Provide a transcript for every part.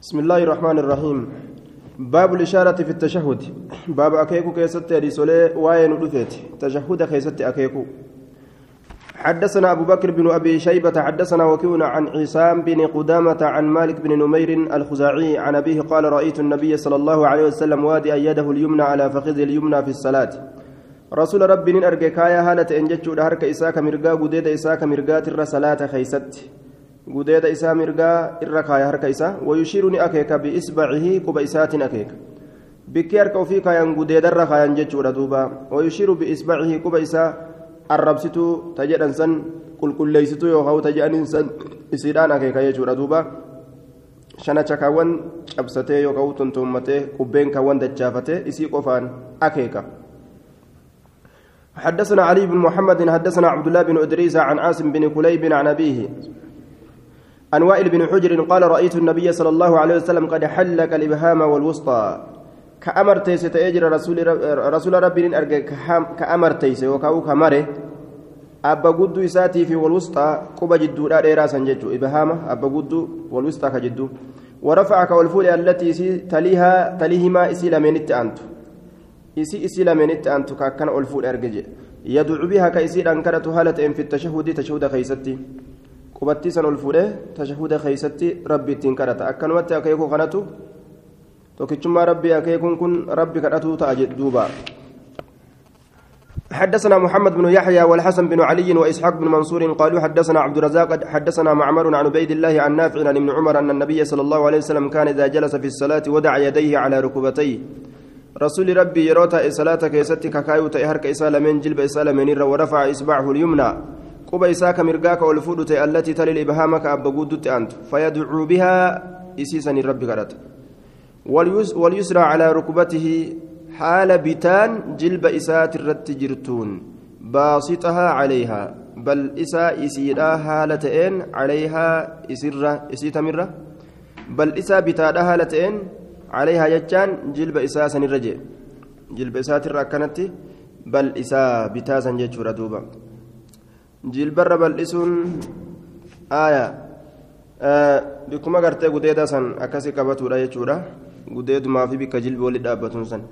بسم الله الرحمن الرحيم. باب الإشارة في التشهد. باب أكيكو كيست رسولي واين رفت تشهد كيست أكيكو. حدثنا أبو بكر بن أبي شيبة حدثنا وكيون عن عصام بن قدامة عن مالك بن نمير الخزاعي عن أبيه قال رأيت النبي صلى الله عليه وسلم وادي يده اليمنى على فخذ اليمنى في الصلاة. رسول ربي أرجع كايا هالة إنجتشو هرك إساك مرقا قديد إساك مرقا تر صلاة خيست. Gudeeda isaa mirgaa irra kaaya harka isaa wayushiiru ni akeeka biisbacihi quba isaatiin akeeka bikki harka ofii kaayan gudeedarra kaayan jechuudha duuba wayushiiru biisbacihi quba isaa arrabsituu ta jedhan san qulqulleeysituu yookaan ta jedhaniin san isiidhaan akeeka jechuudha duuba shanacha kaawwan cabsatee yookaan tontoommatee qubbeen kaawwan dachaafatee isii qofaan akeeka. حدثنا علي بن محمد حدثنا عبد الله بن ادريس عن عاصم بن كليب عن ابيه عن وائل بن حجر قال رأيت النبي صلى الله عليه وسلم قد حلق الإبهام والوسطى. كأمر تيس تأجر رسول رسول ربي أرجع كأمر تيس وكأو كمره. أبا قد إساتي في والوسطى. قبا جدو لا ريرا سنججو. إبهامة أبا قد والوسطى كجدو. ورفعك والفول التي تليها تليهما إسيلا من التأنت إسي إسيلا من التأنت كان الفول أرجع يدعو بها كإسيل أنكرت هالة في التشهد تشهد خيستي. Qubattii san ol fuudhee tashahuda keeysatti rabbi ittiin kadhata. Akkanumatti akeekuu kanatu tokkichummaa rabbii akeekuun kun rabbi kadhatuu حدثنا محمد بن يحيى والحسن بن علي وإسحاق بن منصور قالوا حدثنا عبد الرزاق حدثنا معمر عن عبيد الله عن نافع عن ابن عمر أن النبي صلى الله عليه وسلم كان إذا جلس في الصلاة ودع يديه على ركبتيه. رسول ربي يروتا صلاه كيستك كايو تهرك إسالمين جلب إسالمين ورفع إصبعه اليمنى. Quba isaa ka mirgaa ka ol fudhute allatii talil ibhaama ka abba guuddutti aantu fayadcuu bihaa isiisanii rabbi kadhata walyusraa calaa rukbatihi haala bitaan jilba isaati irratti jirtuun baasixahaa calayhaa bal isaa isiidhaa haala ta'een calayhaa isirra isii tamirra bal isaa bitaadha haala ta'een calayhaa jechaan jilba isaa sanirra jee jilba isaatirra akkanatti bal isaa bitaa san jechuudha duuba jilbarra bal'isuun aaya. Bikkuma gartee gudeeda san akkasi qabatudha jechuudha. Gudeedumaa fi bikka jilbi walitti dhaabbatuun san.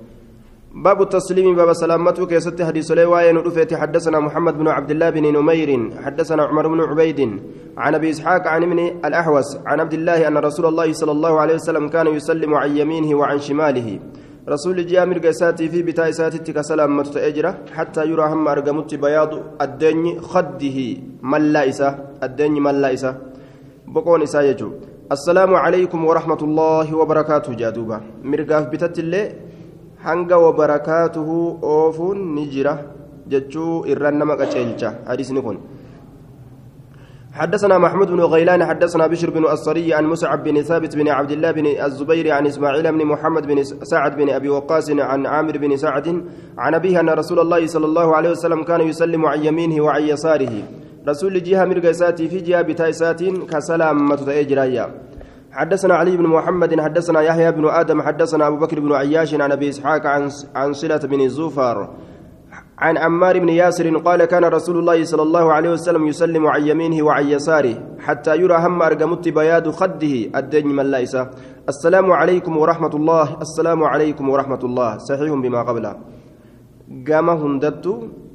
باب التسليم باب سلامته كيست حديث لي وين رفيت حدثنا محمد بن عبد الله بن نمير حدثنا عمر بن عبيد عن ابي اسحاق عن ابن الاحوس عن عبد الله ان رسول الله صلى الله عليه وسلم كان يسلم عن يمينه وعن شماله رسول جامر قساتي في بتاء ساتي كسلام متأجرة حتى يرى هم أرجمت بياض الدني خده ملائسة الدني ملائسة بقون إسا يجو. السلام عليكم ورحمة الله وبركاته جادوبا. مرقاف بتت الله hanga wabarakaatuhu oofuun ni jira jechuu irraan nama qaceelcha حدثنا محمود بن غيلان حدثنا بشر بن الصري عن مسعب بن ثابت بن عبد الله بن الزبير عن إسماعيل بن محمد بن سعد بن أبي وقاص عن عامر بن سعد عن أبيه أن رسول الله صلى الله عليه وسلم كان يسلم عن يمينه وعن يساره. رسول جهة مرقساتي في جهة بتايسات كسلام متتاجرايا حدثنا علي بن محمد حدثنا يحيى بن آدم حدثنا أبو بكر بن عياش عن أبي إسحاق عن عن صلة بن الزفر عن عمار بن ياسر قال كان رسول الله صلى الله عليه وسلم يسلم عن يمينه وعن يساره حتى يرى هم أرجمت بياد خده الدين من ليس السلام عليكم ورحمة الله. السلام عليكم ورحمة الله. صحيح بما قبله قام هندت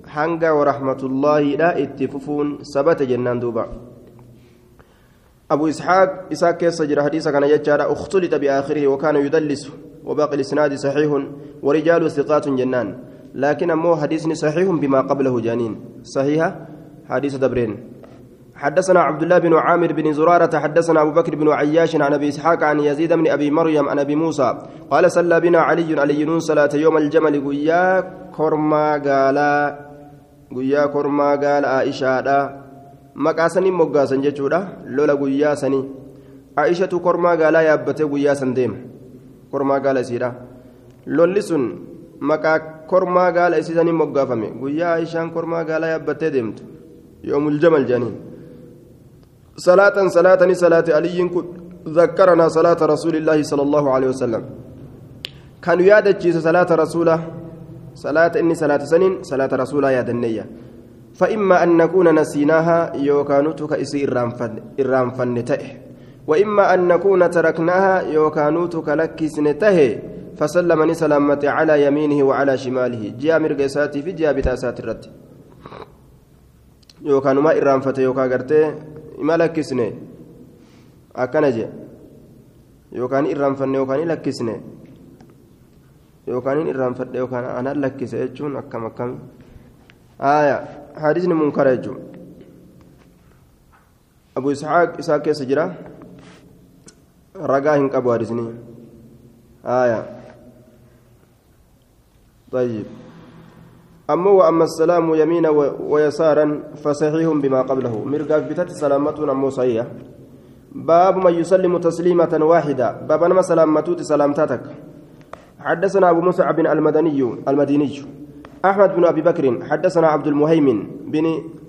حنقا ورحمة الله لا اتففون ثبت جنان دوبا. أبو إسحاق إسحاق سجر حديثا كان يجار اختلط بآخره وكان يدلس. وباقي الإسناد صحيح. ورجال ثقات جنان. لكن أمو حديث صحيح بما قبله جانين. صحيحة حديث دبرين. حدثنا عبد الله بن عامر بن زرارة حدثنا أبو بكر بن عياش عن أبي إسحاق عن يزيد بن أبي مريم عن أبي موسى قال صلى بنا علي علي صلاة يوم الجمل. قيا كرما قال قيا كرما قال عائشة مقاسني مقاسن جتشورا لولا قيا سني. عائشة كرما قال يا أبتي قيا سنديم. كرما قال سيرا لولسن maqaa kormaa gaala isiisanii moggaafame. Guyyaa ishaan kormaa gaalaa yaabbattee deemtu. Yoomul jamal jedhaniin salaatan salaatani salaate aliyyiin kun ذكرنا صلاة رسول الله صلى الله عليه وسلم كان يادتشي صلاة رسوله صلاة إني صلاة سنين صلاة رسوله يا دنيا فإما أن نكون نسيناها يوكانوتك إسي إرام فن تئه وإما أن نكون تركناها يوكانوت كلكسن تهي فسلم سلامة على يمينه وعلى شماله. جاء مرقساتي في جاء بتاسات الرد يوكان ما إرام فتى يوكا قرتي ما لكسني أكنا جاء. يوكان إرام فن يوكان لكسني. يوكان إرام فتى يوكان أنا لكس يجون أكم أكم. آية. حديث منكر أبو إسحاق إسحاق سجرة رقاه قبو حديثني. آية. طيب. أما وأما السلام يمينا ويسارا فصحيح بما قبله. مرقاف بتت سلامتنا أمو باب من يسلم تسليمة واحدة. باب نما سلامتوت سلامتاتك حدثنا أبو مصعب المدني المديني أحمد بن أبي بكر. حدثنا عبد المهيمن بن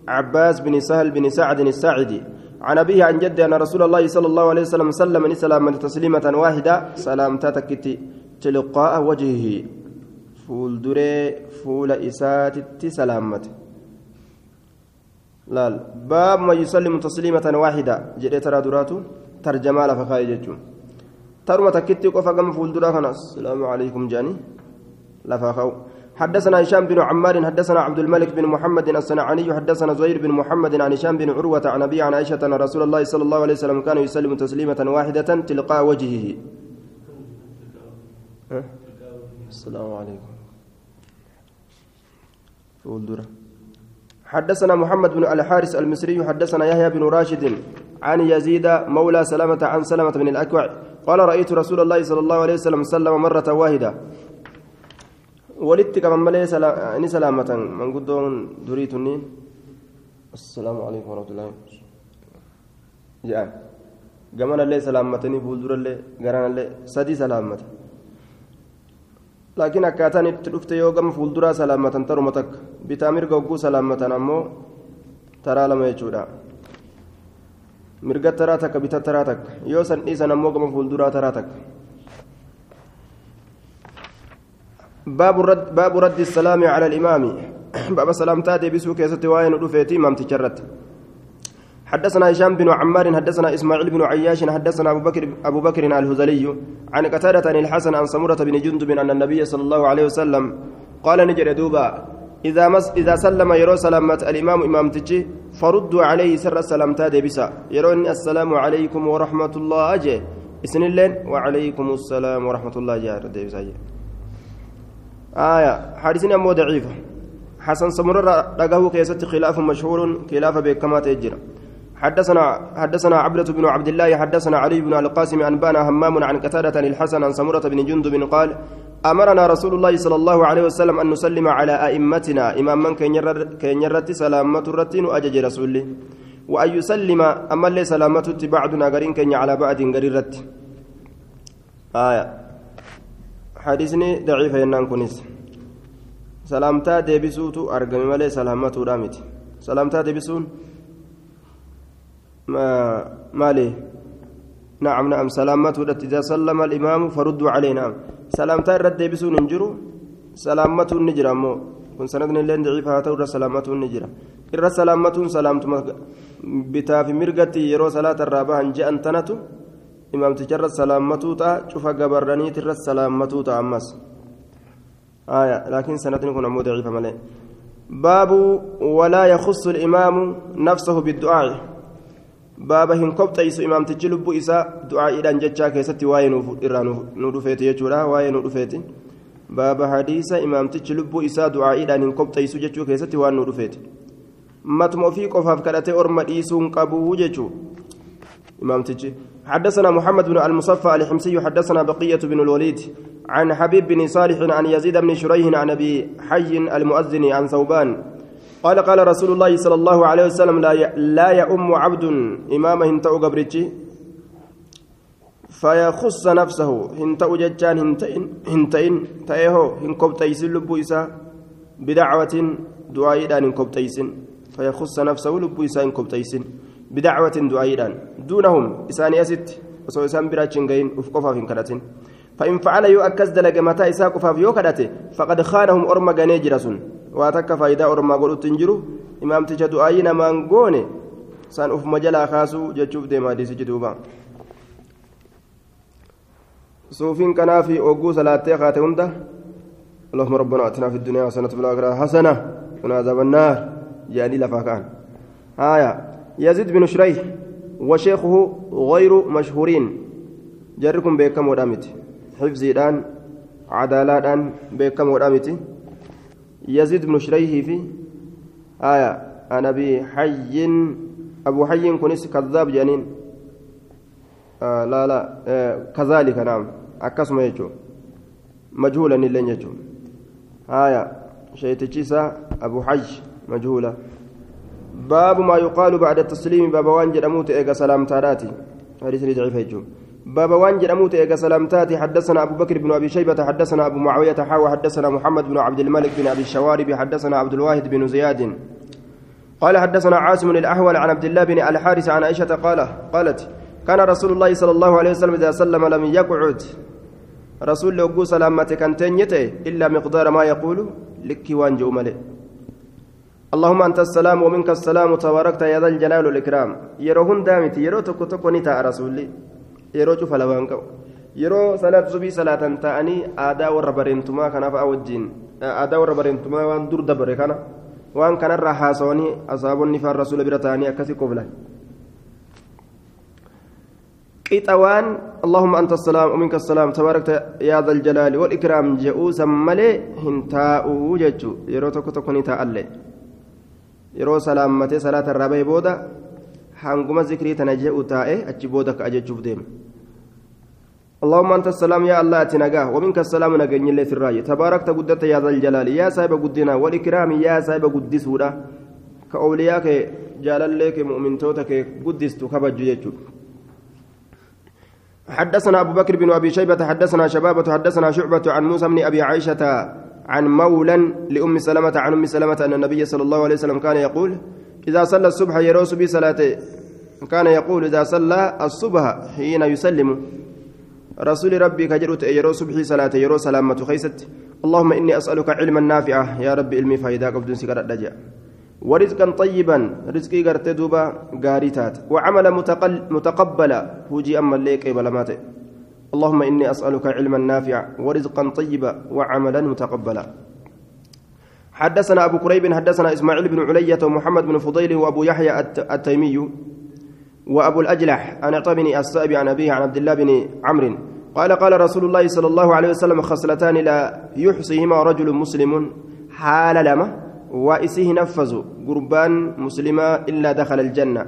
عباس بن سهل بن سعد الساعدي عن أبيه عن جده أن رسول الله صلى الله عليه وسلم سلم سلاما تسليمة واحدة. سلامتاتك تلقاء وجهه. Fuulduree fuula isaatitti salaammate laal baab man yusallimu tasliimatan waaxida jedhee taraa duraatu tarjamaa lafa kaa'e jechuun taruma takkitti qofa gama fuulduraa kana assalaamu calaykum jedhanii lafa kaa'u حدثنا هشام بن عمار حدثنا عبد الملك بن محمد الصنعاني حدثنا زهير بن محمد عن هشام بن عروة عن أبي عن عائشة أن رسول الله صلى الله عليه وسلم كان يسلم تسليمة واحدة تلقاء وجهه السلام عليكم فولدرة حدثنا محمد بن الحارث المصري حدثنا يحيى بن راشد عن يزيد مولى سلامة عن سلمة بن الأكوع. قال رأيت رسول الله صلى الله عليه وسلم سلم مرة واحدة. ولدت كمان ملي سلام سلامة. من قدون دريتني السلام عليكم ورحمة الله. جاء. قمنا اللي سلامتني بولدر اللي قرانا اللي سدي سلامة. Fuulduraa salaammatan taruma takka bitaa mirga hogguu salaammatan ammoo taraa lama jechuudha mirga taraa takka bita taraa takka yoo san dhiisan ammoo gama fuulduraa taraa takka baabu raddi salaami cala alimaami baaba salaamtaa deebisuu keessatti waa'ee nu dhufeeti imaamticharratti حدثنا هشام بن عمار حدثنا اسماعيل بن عياش حدثنا ابو بكر ابو بكر الهذلي عن قتادة عن الحسن عن سمرة بن جندب ان النبي صلى الله عليه وسلم قال نجر دوبا إذا مس إذا سلم يرو سلامة الإمام إمام تجي فردوا عليه سر السلامتا ديبسا يرون السلام عليكم ورحمة الله أجي إسن اللين وعليكم السلام ورحمة الله جار ديبسا آية حديثنا مو ضعيفة حسن سمرة رقه كيست خلاف مشهور خلاف بكما تجرى حدثنا حدثنا عبدة بن عبد الله حدثنا علي بن القاسم أنبانا همام عن قتادة الحسن عن سمرة بن جندب قال أمرنا رسول الله صلى الله عليه وسلم أن نسلم على أئمتنا. إمام من كان يرت سلامة الرتين وأجج رسوله. وأن يسلم أما اللي سلامة بعضنا قرين كان على بعض قريرت آية. حديثني ضعيف ينان كنس سلامتا ديبسوتو أرقم ملي سلامة رامت. سلامتا ديبسون؟ ما مالي نعم نعم. سلامته إذا سلم الإمام فردوا عليه نعم. سلامته الرد بسون نجرو سلامته النجرة مو. كن سندنا لين ضعيف هاته الرد سلامته النجرة الرد سلامته سلامته بتا في مرقتي يرو صلاة الرابعة جاء أنتنتو. إمام تجرد سلامته تا شوف قبرني ترد سلامته تا أمس. آية لكن سندنا كنا مو ضعيف باب ولا يخص الإمام نفسه بالدعاء. Baaba hin kopxaysu imaamtichi lubbuu isaa du'aa'iidhaan jechaa keessatti waa'ee irraa nu dhufeeti jechuudha waa'ee nu dhufeeti baaba hadiisa imaamtichi lubbuu isaa du'aa'iidhaan hin kopxaysu jechuu keessatti waan nu dhufeeti matuma ofii qofaaf kadhatee orma dhiisuun qabuu jechuu imaamtichi حدثنا محمد بن المصفى الحمصي حدثنا بقية بن الوليد عن حبيب بن صالح عن يزيد بن شريح عن أبي حي المؤذن عن ثوبان قال قال رسول الله صلى الله عليه وسلم لا لا يؤم عبد إمامه هنتأو قبرتي فيخص نفسه هنتأو ججان هنتئن هنتئن تأيهو هنكب تيسن لبو إسا بدعوة دعائدان هنكب تيسن فيخص نفسه لبو إسا هنكب تيسن بدعوة دعائدان دونهم إساني أست وسو إسان براتشن غين أفقفا في فإن فعل يؤكد دلق متى إساق فاف يوكدته فقد خانهم أرمى غنيجرسون waa takka faayidaa ormaa godhutti hin jiru imaamticha du'aayii namaan goone san ufuma jalaa kaasuu jechuuf deema hadiisichi duuba suufiin kanaa fi ogguu salaattee kaate hunda اللهم ربنا اتنا في الدنيا حسنة في الآخرة حسنة وقنا عذاب النار يعني لفا كان آية يزيد بن شريح وشيخه غير مشهورين جركم بكم ودامت حفظي الآن عدالة الآن بكم ودامت يزيد بن شريح في آية أنا بحي أبو حي كنس كذاب جنين. آه لا لا آه كذلك نعم. أكسم يجو. مجهولا لن يجو. آية شيتشيسا أبو حج مجهولة. باب ما يقال بعد التسليم باب وان جرموت إيجا سلام تاراتي. حديث ضعيف يجو باب وان جرموت إيجا سلام تاتي حدثنا أبو بكر بن أبي شيبة حدثنا أبو معاوية حاوى حدثنا محمد بن عبد الملك بن أبي الشوارب حدثنا عبد الواحد بن زياد. قال حدثنا عاصم الأحول عن عبد الله بن الحارث عن عائشة قال قالت كان رسول الله صلى الله عليه وسلم إذا سلم لم يقعد. رسول لوجو سلامتك أن إلا مقدار ما يقول لك وانجو ملئ. اللهم أنت السلام ومنك السلام تباركت يا ذا الجلال والإكرام. يروهن دامت يرو تكو تكو نتا رسولي. يرو شوف لوانكو يرو صلاة صبي صلاة تأني آدا وربرنتما كان فأوجين آدا وربرنتما وان دور دبر كان وان كان الرحاسوني أصابني فالرسول برتاني أكسي قبله قطوان اللهم أنت السلام ومنك السلام تبارك يا ذا الجلال والإكرام جئوسا ملي هنتاء ججو يرو تكو تكوني تألي يرو سلامتي صلاة الربي بودا هنقوم ذكري تنجئ تائه أجي بودا كأججوف ديم اللهم أنت السلام يا الله تنجاه ومنك السلام نجني اللي في الراي تباركت قدت يا ذا الجلال يا سايب قدنا والإكرام يا سايب قدسودا كأولياك جلال لك مؤمن توتك قدستو كبجو يجو حدثنا أبو بكر بن أبي شيبة حدثنا شبابة حدثنا شعبة عن موسى بن أبي عائشة عن مولا لأم سلمة عن أم سلمة أن النبي صلى الله عليه وسلم كان يقول إذا صلى الصبح يروس بصلاته كان يقول إذا صلى الصبح حين يسلم رسول ربي كجرت يرو صبحي صلاة يرو سلامة خيست. اللهم إني أسألك علما نافعا يا رب علمي فايدة قبل سكر الدجا ورزقا طيبا رزقي غرتي دوبا غاريتات وعملا متقبلا هوجي أما الليك بلمات اللهم إني أسألك علما نافعا ورزقا طيبا وعملا متقبلا. حدثنا أبو كريب حدثنا إسماعيل بن علية ومحمد بن فضيل وأبو يحيى التيمي وأبو الأجلح عن بن السائب عن أبيه عن عبد الله بن عمرو. قال قال رسول الله صلى الله عليه وسلم خصلتان لا يحصيهما رجل مسلم حال لما وإسيه نفذ قربان مسلما إلا دخل الجنة.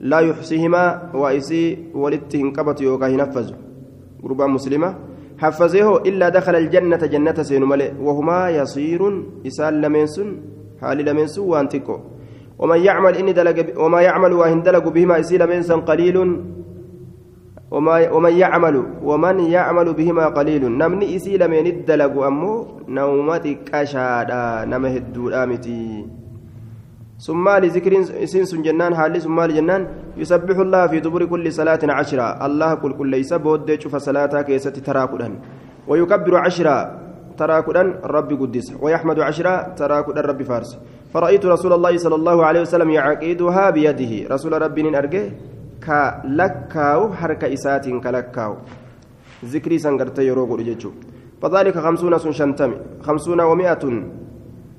لا يحصيهما وإسي ولدتهن كبت يوكا نفذ قربان مسلمة حفظه إلا دخل الجنة جنة سين ملئ وهما يصير إسال لمنسن حال لمنسن وانتكو. ومن يعمل إني دلق وما يعمل وإن دلق بهما إسيل منسا قليل وما ومن يعمل ومن يعمل بهما قليل نمني إسيل من الدلق أمو نومتك أشادا نمه الدولامتي ثم لذكر إسين جنان حالي ثم جنان يسبح الله في دبر كل صلاة عشرة. الله كل كل ليس بود شوف صلاة كيست تراكدا. ويكبر عشرة تراكدا رب قدس. ويحمد عشرة تراكدا رب فارس. فرأيت رسول الله صلى الله عليه وسلم يعقدها بيده. رسول ربي أرجه كلكاو حركة إسات كلكاو. ذكري سنغرت يروق فذلك خمسون سن شنتمي خمسون ومائة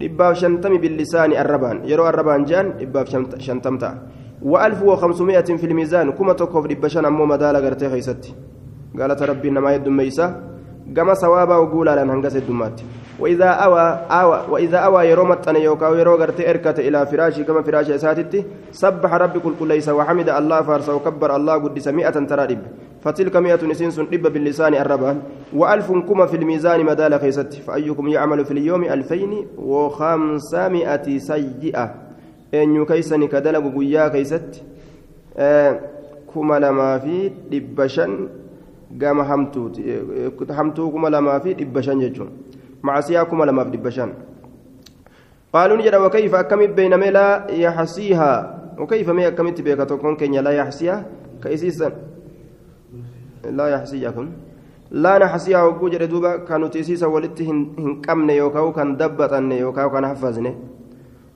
dhibbaaf shantami billisaani arrabaan. Yeroo arrabaan jean dhibbaaf shantam ta'a وألف وخمسمائة في الميزان كما تكوف لبشان أمو مدالة غرتي خيستي قالت ربي إنما يد ميسا كما سوابا وقولا لن هنقس الدمات وإذا أوى أوى وإذا أوى يرومت أن يوكا ويرو غرتي إلى فراشي كما فراش أساتتي سبح ربي كل وحمد الله فارس وكبر الله قدس مئة ترى فتلك مئة نسنس دب باللسان الربان وألف كما في الميزان مدال خيست فأيكم يعمل في اليوم ألفين وخمسمائة سيئة. أن يكيسني كدلب قيا كيست آه كما لما في دبشن قام همتوت همتو كما لما في دبشن يجون معصية كما لما في دبشن قالوا نجد وكيف أكمل بين لا يحصيها وكيف ما أكملت بك تكون كن لا يحصيها كيسيسا لا يحصيكم لا نحصيها وجود دوبا كانوا تيسيسا ولدت هنكمن يوكاو كان دبتن يوكاو كان حفظني.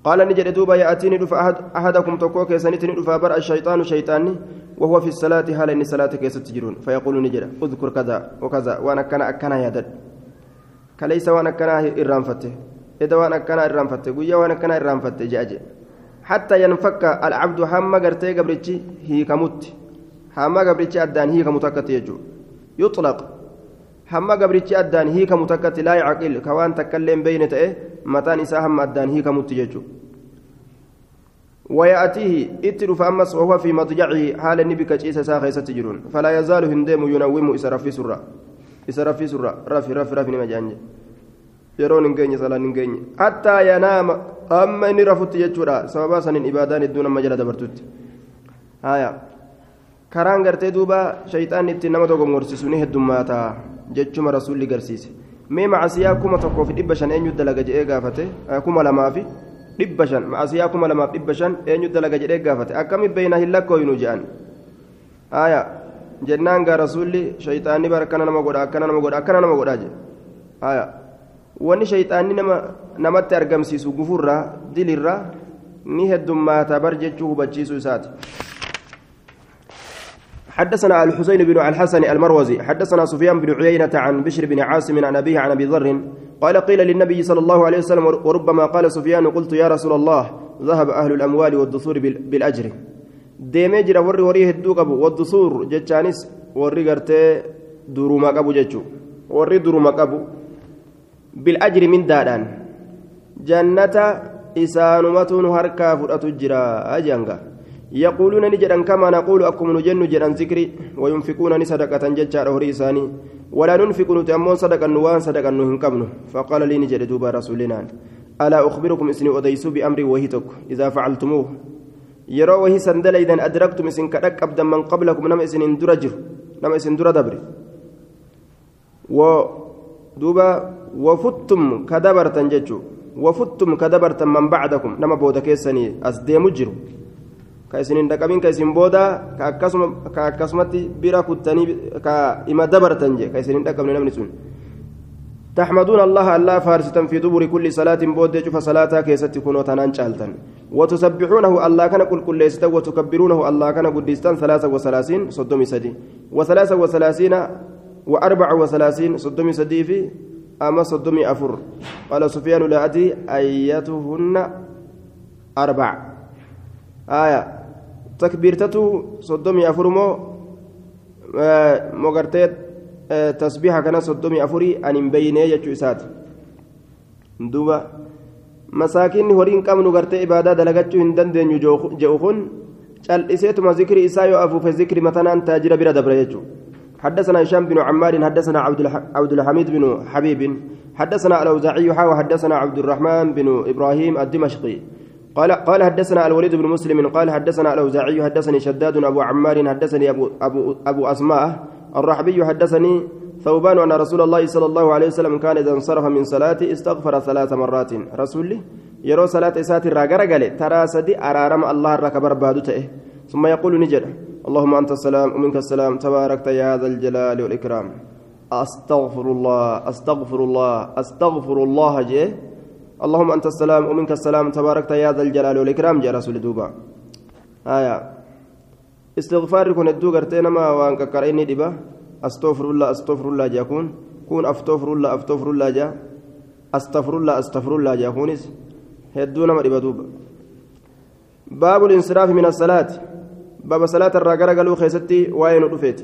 قال نجد دوبا يأتيني دفا أحد أحدكم تكوك سنتني دفا بر الشيطان شيطاني وهو في الصلاة هل إن صلاة كيست فيقول نجد اذكر كذا وكذا وأنا كان أكنا يدد. إرام فته إذا وأنا كان إرام فته قويا وأنا كان إرام فته جاجي حتى ينفك العبد هم قرتي قبرتي هي كمت هم قبرتي أدان هي كمتكت يجو يطلق هم قبرتي أدان هي كمتكت لا يعقل كوان تكلم بين تأه متان إسا هم أدان هي كمت يجو ويأتيه اتر فأمس وهو في مضجعه حال النبي كجيس ساخي ستجرون فلا يزال هندم ينوم إسرف في سرة إسرف في سرة رفي رفي رفي نمجانج يرون نجيني صلاة نجيني حتى ينام أما إني رفضت يجورا سببا سنين إبادان الدون مجال دبرتوت آية karaan gartee duuba shayxaan itti nama tokko gorsisu ni heddummaata jechuma rasuulli garsiise mee macasiyaa kuma tokkoo fi dhibba shan eenyu dalaga jedhee gaafate kuma lamaa fi dhibba shan macasiyaa kuma lamaaf dhibba shan eenyu dalaga jedhee gaafate akkami beeyna hin lakkooyinu je'an aya jennaan gaa rasuulli shayxaanni bar akkana nama godha akkana nama godha akkana nama godha je aya wanni shayxaanni nama namatti argamsiisu gufurraa dilirraa ni heddummaata bar jechuu hubachiisu isaati حدثنا الحسين بن الحسن المروزي حدثنا سفيان بن عيينة عن بشر بن عاصم عن أبيه عن أبي ذر قال قيل للنبي صلى الله عليه وسلم وربما قال سفيان قلت يا رسول الله ذهب أهل الأموال والدثور بالأجر deemee jira warri horii hedduu qabu waddusuur jechaanis warri gartee duruma qabu jechuu warri duruma qabu bilajri mindaadhaan jannata isaanumatuun harkaa fudhatu jira ajanga يقولون نجدا كما نقول أكم نجن جدا ذكري وينفقون صدقة ججار هري إساني ولا ننفق نتأمون صدقة نوان صدقة نهن قبنه فقال لي نجد دوبا رسولنا ألا أخبركم إسني أديسوا بأمري وهيتك إذا فعلتموه يرى وهي سندل إذا أدركتم إسن كدك أبدا من قبلكم نم إسن درجر نم إسن در دبر ودوبا وفتم كدبرتا ججو وفتم كدبرتا من بعدكم نما بودكيسني أسديم جرو ka isin hin dhaqabin ka isin booda ka akkasumatti bira kuttanii ka ima dabartan je ka isin hin dhaqabne namni sun. تحمدون الله الله فارسة في دبر كل صلاة بود شوف صلاة كيست كنوا تنان شالتن. وتسبحونه الله كان كل كل وتكبرونه الله كان قديستان ثلاثة وثلاثين صدومي سدي. وثلاثة وثلاثين وأربع وثلاثين صدومي سدي في أما صدومي أفر. قال سفيان لا أدري أيتهن أربع. آية. تكبيرتته صدومي أفرمو آه مغرتيت تسبيحة كان صدومي أفري أن مبيني يجو إسات. دوبا مساكين هورين كم نغرتي إبادة دلغتشو هندن دين جوخون cal'iseetuma zikri isaa yoo afuufe zikri matanaan taajira bira dabre jechuudha حدثنا هشام بن عمار حدثنا عبد الحميد بن حبيب. حدثنا الأوزاعي حاوى حدثنا عبد الرحمن بن إبراهيم الدمشقي. قال قال حدثنا الوليد بن مسلم قال حدثنا الأوزاعي حدثني شداد أبو عمار حدثني أبو أبو أبو أسماء. الرحبي حدثني ثوبان أن رسول الله صلى الله عليه وسلم كان إذا انصرف من صلاته استغفر ثلاث مرات. رسولي يرى صلاة إسات الراجر قال ترى سدي أرارم الله الركبر بادته ثم يقول نجد اللهم أنت السلام ومنك السلام تباركت يا ذا الجلال والإكرام. أستغفر الله أستغفر الله أستغفر الله جي. اللهم أنت السلام ومنك السلام تباركت يا ذا الجلال والإكرام. جاء رسول دوبا. آية. استغفار كن الدو قرتين ما وانك كريني دبا أستغفر الله أستغفر الله جاكون كون أفتغفر الله أفتغفر الله جا أستغفر الله أستغفر الله جاكونس هدونا ما دبا باب الانصراف من الصلاة باب صلاة الرجال قالوا خيستي وين رفيت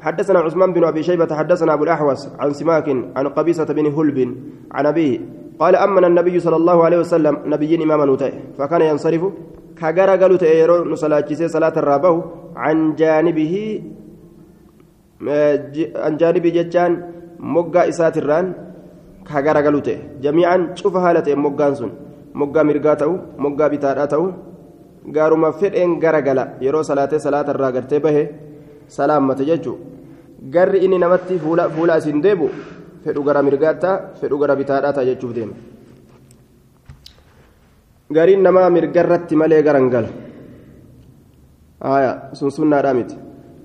حدثنا عثمان بن أبي شيبة حدثنا أبو الأحوص عن سماك عن قبيصة بن هلب عن أبيه قال أمن النبي صلى الله عليه وسلم نبي نوتي فكان ينصرف كجرى قالوا تيرو نصلاة صلاة الرابه عن جانبه عن جانب جتان مقا إسات الران كجرى قالوا جميعا شوف حالة مقان سن مقا مرقاته مقا بتاراته gaaruma fedheen garagala yeroo salaatee salaata irraa gartee bahe salaammate jechuun garri inni namatti fuula asiin deebu fedhu gara mirgaattaa fedhu gara bitaadhaa ta'a jechuuf deema Gariin namaa mirgarratti malee garangala آية سنسنة رامت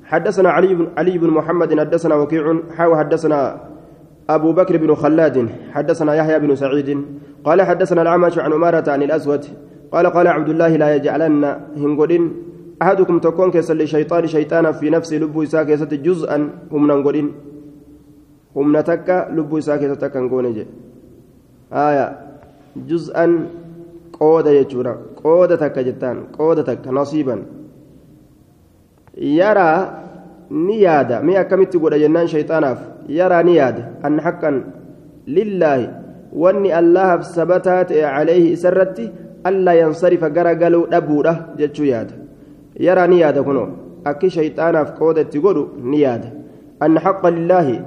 حدثنا علي بن علي بن محمد حدثنا وكيع حاو حدثنا أبو بكر بن خلاد حدثنا يحيى بن سعيد قال حدثنا العمش عن أمارة عن الأسود قال قال عبد الله لا يجعلن هنقولين أحدكم تكون كيس لشيطان شيطانا في نفس لب إساء كيسة جزءا هم ننقلين هم نتكا لب إساء كيسة تكا آية جزءا qooda jechuudha qooda takka jettaan qooda takka nasiiban yaraa ni yaada mee akkamitti godha jennaan shayxaanaaf yaraa ni yaada an haqqan lillaahi wanni allahaaf sabataa ta'e caleehi isarratti allaa yansarifa gara galuu dhabuudha jechuu yaada yaraa ni yaada kunoo akki shayxaanaaf qooda itti godhu ni yaada an haqqa lillaahi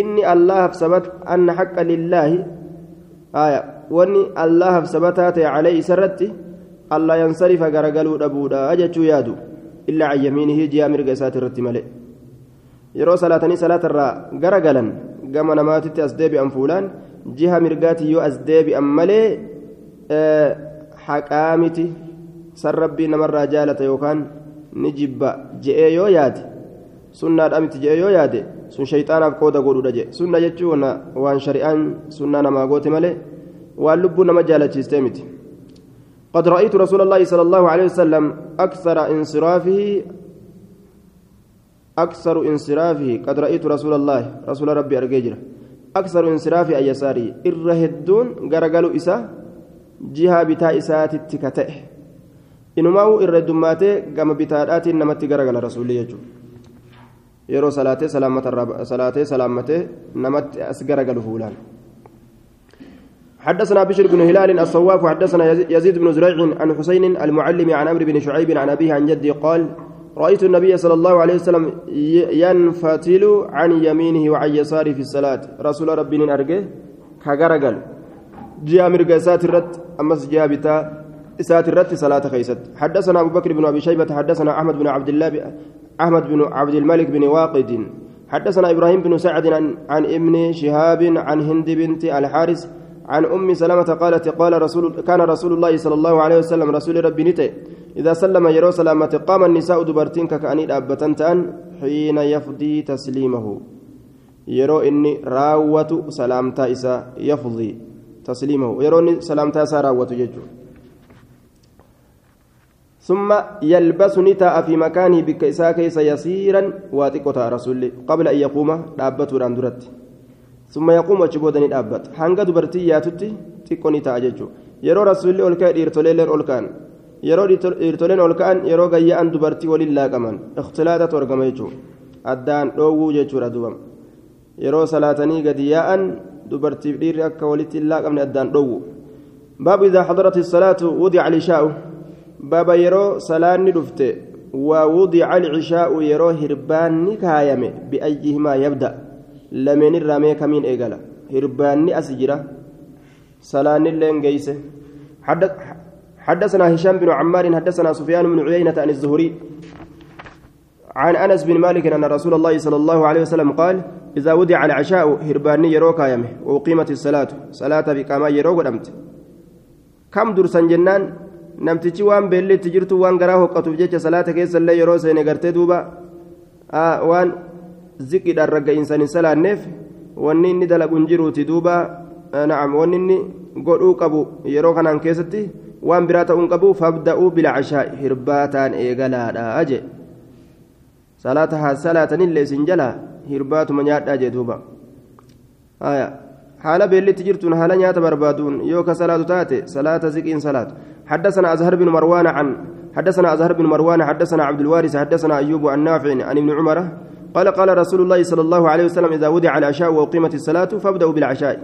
inni allahaaf sabat an haqqa lillaahi aya caleehi isarratti allaa yansarifa gara galuu dhabuudha jechuu yaadu illaa can yamiinihi ji'a mirga isaati irratti malee yeroo salaatanii salaatarraa gara galan gama namaatitti as deebi'an fuulaan jiha mirgaati yoo as deebi'an malee haqaa miti san rabbii namarraa jaalata yookaan ni jibba je'ee yoo yaade sunnaadha miti je'ee yoo yaade sun shayxaanaaf qooda godhuudha je sunna jechuun waan shari'aan sunnaa namaa goote malee waan lubbuu nama jaalachiistee miti قد رأيت رسول الله صلى الله عليه وسلم أكثر انصرافه أكثر انصرافه. قد رأيت رسول الله رسول ربي أرجيجر أكثر انصرافه أي يساري. إرهدون غرقلوا إسا جهة بتاء إسات التكتئ إنما إرهدماته قام بتاءات نمت غرقل رسول يجو. يرو صلاة سلامة الرب صلاة سلامة نمت أسغرقل فولان. حدثنا بشر بن هلال الصواف وحدثنا يزيد بن زريع عن حسين المعلم عن عمرو بن شعيب عن أبيه عن جدي قال رأيت النبي صلى الله عليه وسلم ينفتل عن يمينه وعن يساره في الصلاة. رسول ربي أرجه كغرقل جاء مرقى ساترت أمس جاء بتا ساترت صلاة خيست. حدثنا أبو بكر بن أبي شيبة حدثنا أحمد بن عبد الله أحمد بن عبد الملك بن واقد. حدثنا إبراهيم بن سعد عن ابن شهاب عن هند بنت الحارث عن أم سلمة قالت قال رسول كان رسول الله صلى الله عليه وسلم رسول ربي نتي إذا سلم يرو سلامة قام النساء دبرتين كأني أبتنتان حين يفضي تسليمه. يرو إني راوة سلامتا إسا يفضي تسليمه. يرو إني سلامتا إسا راوة ججو. ثم يلبس نتاء في مكانه بكيسا كيس يسيرا واتقوتا رسول قبل أن يقوم دابته راندرت ثم يقوم وجبودني دابت هانغا دبرتي ياتتي تيكوني تاججو يرو رسول الله كان ديرتولين اولكان يرو ديرتولين اولكان يرو غيان دبرتي ولله كمان اختلاطات ورغما يجو addaan dhoowwuu jechuudha duuba yeroo salaatanii gadi yaa'an dubartiif dhiirri akka walitti hin laaqamne addaan dhoowwu baabu idaa xadarat salaatu wudica alishaa'u baaba yeroo salaanni dhufte waa wudica alcishaa'u yeroo hirbaanni kaayame biayyihimaa yabda' lameen irraa mee kamiin eegala hirbaanni as jira salaanni illeen geeyse حدثنا هشام بن عمار حدثنا سفيان بن عيينة عن الزهري عن انس بن مالك ان رسول الله صلى الله عليه وسلم قال اذا ودع العشاء هرباني يروك يمه وقيمت الصلاه صلاه بكما يروك دمت كم درسا جنان namtichi waan beelleetti jirtu waan garaa hoqqatuuf jecha salaata keessa illee yeroo seene gartee duuba waan ziqidhaan ragga'iinsan hin salaanneef wanni inni dalagu hin jiruuti duuba na'am wanni inni godhuu qabu yeroo kanaan keessatti waan biraa ta'uun qabu fabda'uu bilcashaa hirbaataan eegalaadha jee salaata haa salaatanillee isin jala hirbaatuma nyaadhaa jee duuba beellitti jirtuun haala nyaata barbaaduun yoo ka salaatu taate salaata ziqiin salaatu حدثنا أزهر بن مروان عن حدثنا أزهر بن مروان حدثنا عبد الوارث حدثنا أيوب عن نافع عن ابن عمر قال قال رسول الله صلى الله عليه وسلم إذا وضع العشاء وأقيمت الصلاة فابدأوا بالعشاء.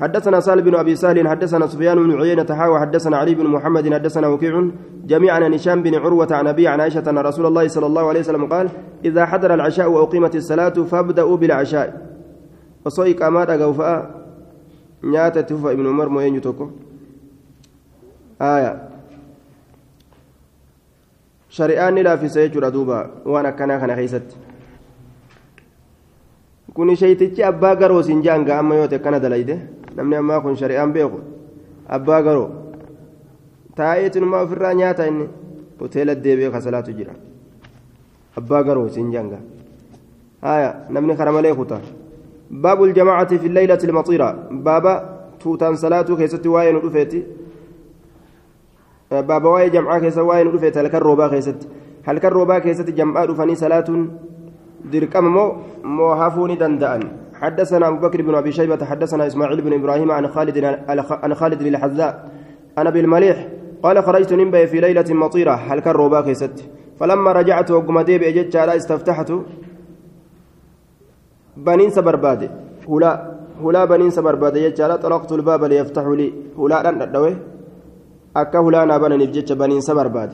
حدثنا سالم بن أبي سهل حدثنا سفيان بن عيينة حاوى حدثنا علي بن محمد حدثنا وكيع جميعا عن هشام بن عروة عن أبي عن عائشة أن رسول الله صلى الله عليه وسلم قال إذا حضر العشاء وأقيمت الصلاة فابدأوا بالعشاء. وصويك أمات أقوفاء نياتة تفا ابن عمر موين يتوكو آية. shari'aan ni laaffisa jechuudha duuba waan akkanaa kana keessatti garoo siin jaanga amma yoo ta'e akkana dalayde namni ammaa kun shari'aan beeku abbaa garoo taa'eetinumaa ofirraa nyaata inni hoteela deebi'ee kasalaatu jira abbaa garoo siin jaanga haya namni kara malee kuta baabu ljamaacati fi leylati lmaxiira baaba tuutaan salaatuu keessatti waa'ee nu dhufeeti baaba waa'ee jam'aa keessa waa'ee nu dhufeet halkan roobaa keessatti halkan roobaa keessatti jam'aa dhufanii salaatuun moo moo hafuu ni danda'an حدثنا أبو بكر بن أبي شيبة حدثنا إسماعيل بن إبراهيم عن خالد عن خالد الحذاء أنا بالمليح قال خرجت نمبي في ليلة مطيرة. هل كان روبا كيست فلما رجعت وقم ديب أجدت على استفتحت بنين سبرباد هلا هلا بنين سبرباد يجعل طلقت الباب ليفتح لي. هلا لن أدوي. أكا هلا نابنا نبجت بنين سبرباد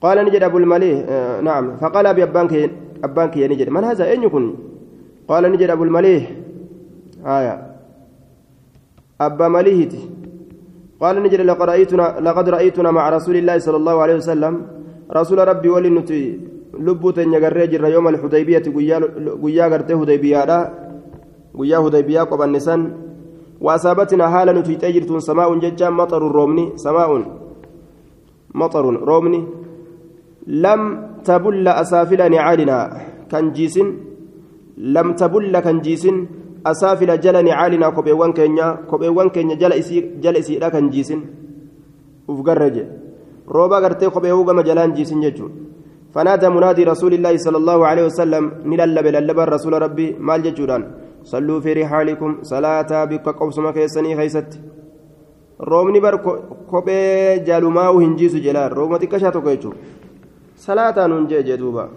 قال نجد أبو المليح آه نعم. فقال أبي أبانك أبانك يا نجد. من هذا؟ أين يكون؟ قال نجد أبو المليح. آية. أبا مليهتي قال نجد لقد رأيتنا لقد رأيتنا مع رسول الله صلى الله عليه وسلم. رسول ربي ولنتي لبوت نجري جر يوم الحديبية قيا قرته حديبية قيا حديبية قبل النسان. وأصابتنا حالا نتي تجرت سماء ججا مطر رومني سماء مطر رومني لم تبل أسافل نعالنا كان جيسن لم تبل كان جيسن أسافل جل نعالنا كوبيوان كينيا كوبيوان كينيا جل إسي جل إسي لا كان جيسن. وفقرج روبا قرتي كوبيو كما جلان جيسن ججو فنادى منادي رسول الله صلى الله عليه وسلم نللب للب رسول ربي مال ججودان صلوا في رحالكم صلاة بك قوسما كيسني خيست. kophee jaalumaa'u hin jiisu jelaan roobuma xiqqashaa tokko jechuudha salaataan hun jee duuba.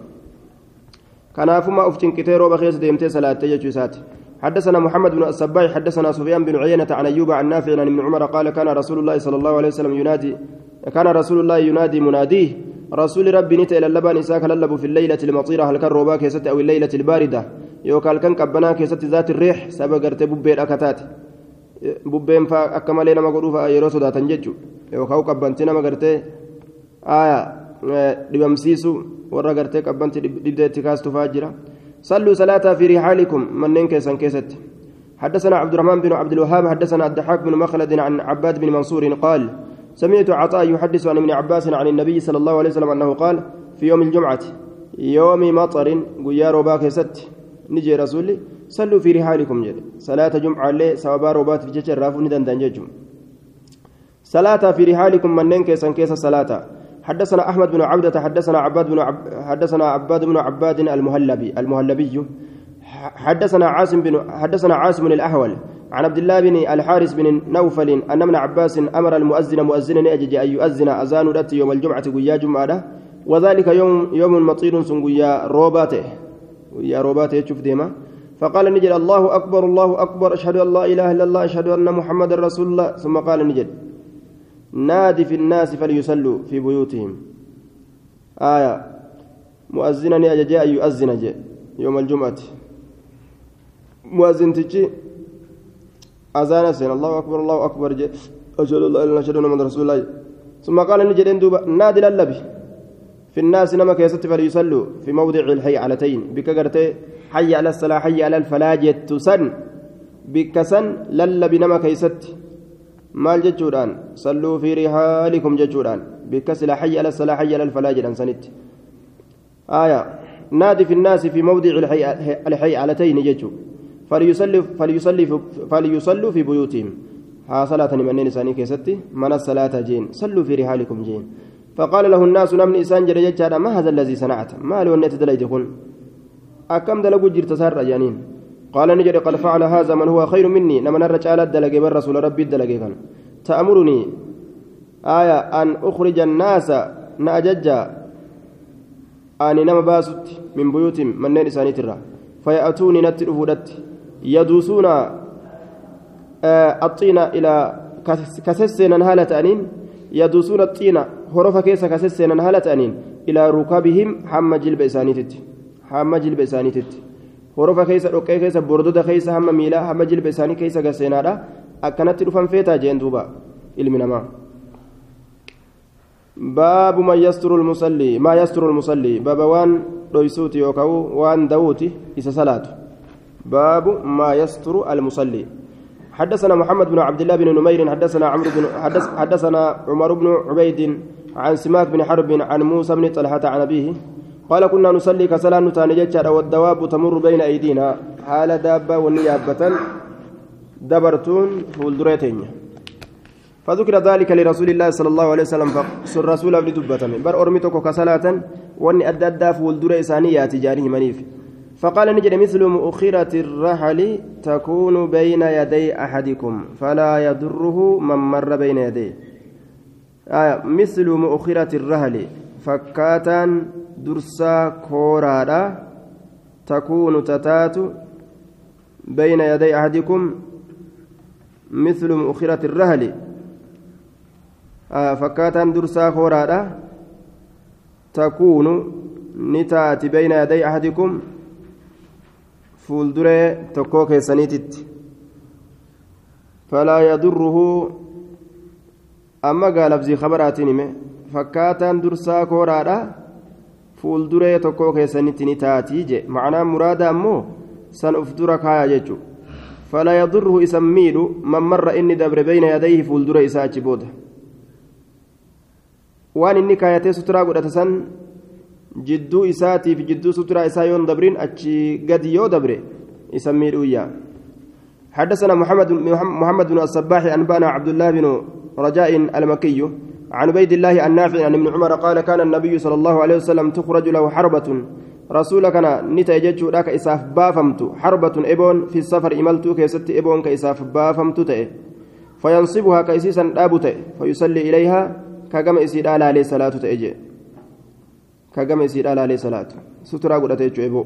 Kanaafuma uf cinqitee rooba keessa deemtee salaattee jechuu isaati. حدثنا محمد بن الصباح حدثنا سفيان بن عيينة عن أيوب عن نافع عن ابن عمر قال كان رسول الله صلى الله عليه وسلم ينادي كان رسول الله ينادي مناديه رسول ربي نتا إلى اللبان إساك للب في الليلة المطيرة هل كان روبا كيست أو الليلة الباردة يوكال كان كبنا كيست ذات الريح سبقرت ببير أكتات akka malee nama godhuuf yeroo sodaatan jechuudha yookaan qabbantii nama gartee dhibamsiisu warra gartee qabbantii dhibdee itti kaastuufaa jira. صلوا صلاة في رحالكم منين كيسان كيست حدثنا عبد الرحمن بن عبد الوهاب حدثنا الضحاك بن مخلد عن عباد بن منصور قال سمعت عطاء يحدث عن ابن عباس عن النبي صلى الله عليه وسلم أنه قال في يوم الجمعة يوم مطر قيار باكست نجي رسولي صلوا في رحالكم جل صلاة جمعة لي سوابا روبات في جيش الرافو ندن صلاة في رحالكم منين كيسان كيس صلاة حدثنا أحمد بن عبدة حدثنا عباد بن عب... حدثنا عباد بن عباد المهلبي المهلبي. حدثنا عاصم بن حدثنا عاصم الأحول عن عبد الله بن الحارث بن نوفل أن ابن عباس أمر المؤذن مؤذنا أن يؤذن أذان يوم الجمعة قيا جمعة. وذلك يوم يوم مطير سنقيا روباته. ويا روباته تشوف ديما. فقال نجد الله أكبر الله أكبر أشهد أن لا إله إلا الله أشهد أن محمد رسول الله. ثم قال نجد. نادي في الناس فليصلوا في بيوتهم. آية. مؤذنا أججاء يؤذن جاء يوم الجمعة. مؤذن تجي. أذان سين. الله أكبر الله أكبر جاء. أشهد أن إله إلا أشهد أن محمد رسول الله. ثم قال نجد نادي للبي. في الناس نما كيست فليصلوا في موضع الحي علتين بك حي على الصلاة حي على الفلاح تسن بكسن لل بنما كيست مال جتشوران صلوا في رحالكم جتشوران بكسل حي على الصلاة حي على الفلاح سنت. آية نادي في الناس في موضع الحي, الحي علتين جتشو. فليصلوا فليصلي فليصلوا في بيوتهم. ها صلاة من نساني كيستي من الصلاة جين صلوا في رحالكم جين. فقال له الناس نمني إسان جرى ما هذا الذي صنعت؟ ما لو أن تدليت أكم دلقوا جرت سار جانين. قال نجري قد فعل هذا من هو خير مني. نما نرجع الدلقي من ربي الدلقي كان. تأمرني آية أن أخرج الناس نأجج أني نما باست من بيوتهم من نين إساني ترى. فيأتوني نتر فودت. يدوسون آه الطين إلى كسسنا هالة أنين. يدوسون الطين هرف كيس كسسنا هالة أنين. إلى ركابهم حم جلب إساني تتي hamma jilba isaaniititti horofa keessa dhoqqee keessa bordota keessa hamma miilaa hamma jilba isaanii keessa gaseenaadha akkanatti dhufan feetaa jeen duuba ilmi namaa baabu man yasturu lmusallii maa yasturu lmusallii baaba waan dhoysuuti yookaan waan dawuuti isa salaatu baabu maa yasturu almusallii حدثنا محمد بن عبد الله بن نمير حدثنا عمرو بن حدث حدثنا عمر بن عبيد عن سماك بن حرب عن موسى بن طلحة عن أبيه قال كنا نصلي كسلا نتاني جتشا والدواب تمر بين أيدينا. حال دابة والنيابة دبرتون فولدريتين فذكر ذلك لرسول الله صلى الله عليه وسلم. فسر رسول أبن دبتم بر أرمتك كصلاة واني أدى أدى فولدر إسانية تجاره منيف. فقال نجد مثل مؤخرة الرحل تكون بين يدي أحدكم. فلا يضره من مر بين يديه. آه مثل مؤخرة الرحل فكاتا درسا كورادا تكون تتات بين يدي أحدكم مثل مؤخرة الرحل آه فكاتا درسا كورادا تكون نتات بين يدي أحدكم fuulduree tokkoo keessaniititti falaa yadurruhu amma gaalabzii kabaraatiin hime fakkaataan dursaa kooraadha fuulduree tokkoo keessanitti ni taatii je macnaan muraada ammoo san uf dura kaaya jechu falaa yadurruhu isan miidhu man marra inni dabre beyna yadayhi fuuldura isaa achi booda waan inni kaayatee suturaa godhate san jidduu isaatiif jidduu suturaa isaa yoon dabrin achi gadi yoo dabre يسمي الويا حدثنا محمد محمد بن الصباح أنبانا عبد الله بن رجاء المكي عن عبيد الله النافع عن ابن عمر قال كان النبي صلى الله عليه وسلم تخرج له حربة. رسول كان نتاجج لك إساف بافمت. حربة إبون في السفر إملت كيست إبون كإساف بافمت تئ فينصبها كيسيسا دابت فيصلي إليها كجمع إسيد عليه صلاة تأجي كجمع إسيد عليه صلاة سترى قد إبو.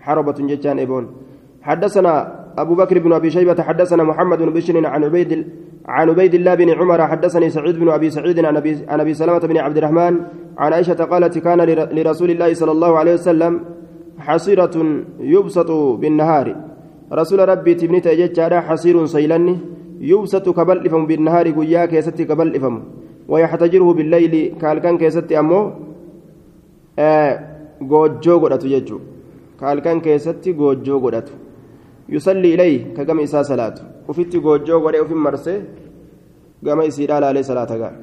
حربة جتان إبون. حدثنا أبو بكر بن أبي شيبة حدثنا محمد بن بشر عن عبيد عن عبيد الله بن عمر حدثني سعيد بن أبي سعيد عن أبي عن أبي سلمة بن عبد الرحمن عن عائشة قالت كان لرسول الله صلى الله عليه وسلم حصيرة يبسط بالنهار. رسول ربي تبني تأجج حصير سيلني يبسط كبلفم بالنهار قيا كيست كبلفم ويحتجره بالليل كالكان كيست أمو آه goojjoo godhatu jechuudha kaalkan keessatti goojjoo godhatu يصلي إليه كجم إساء صلاة. وفيت جوجو وري وفي مرسي جم إسير على صلاة قال.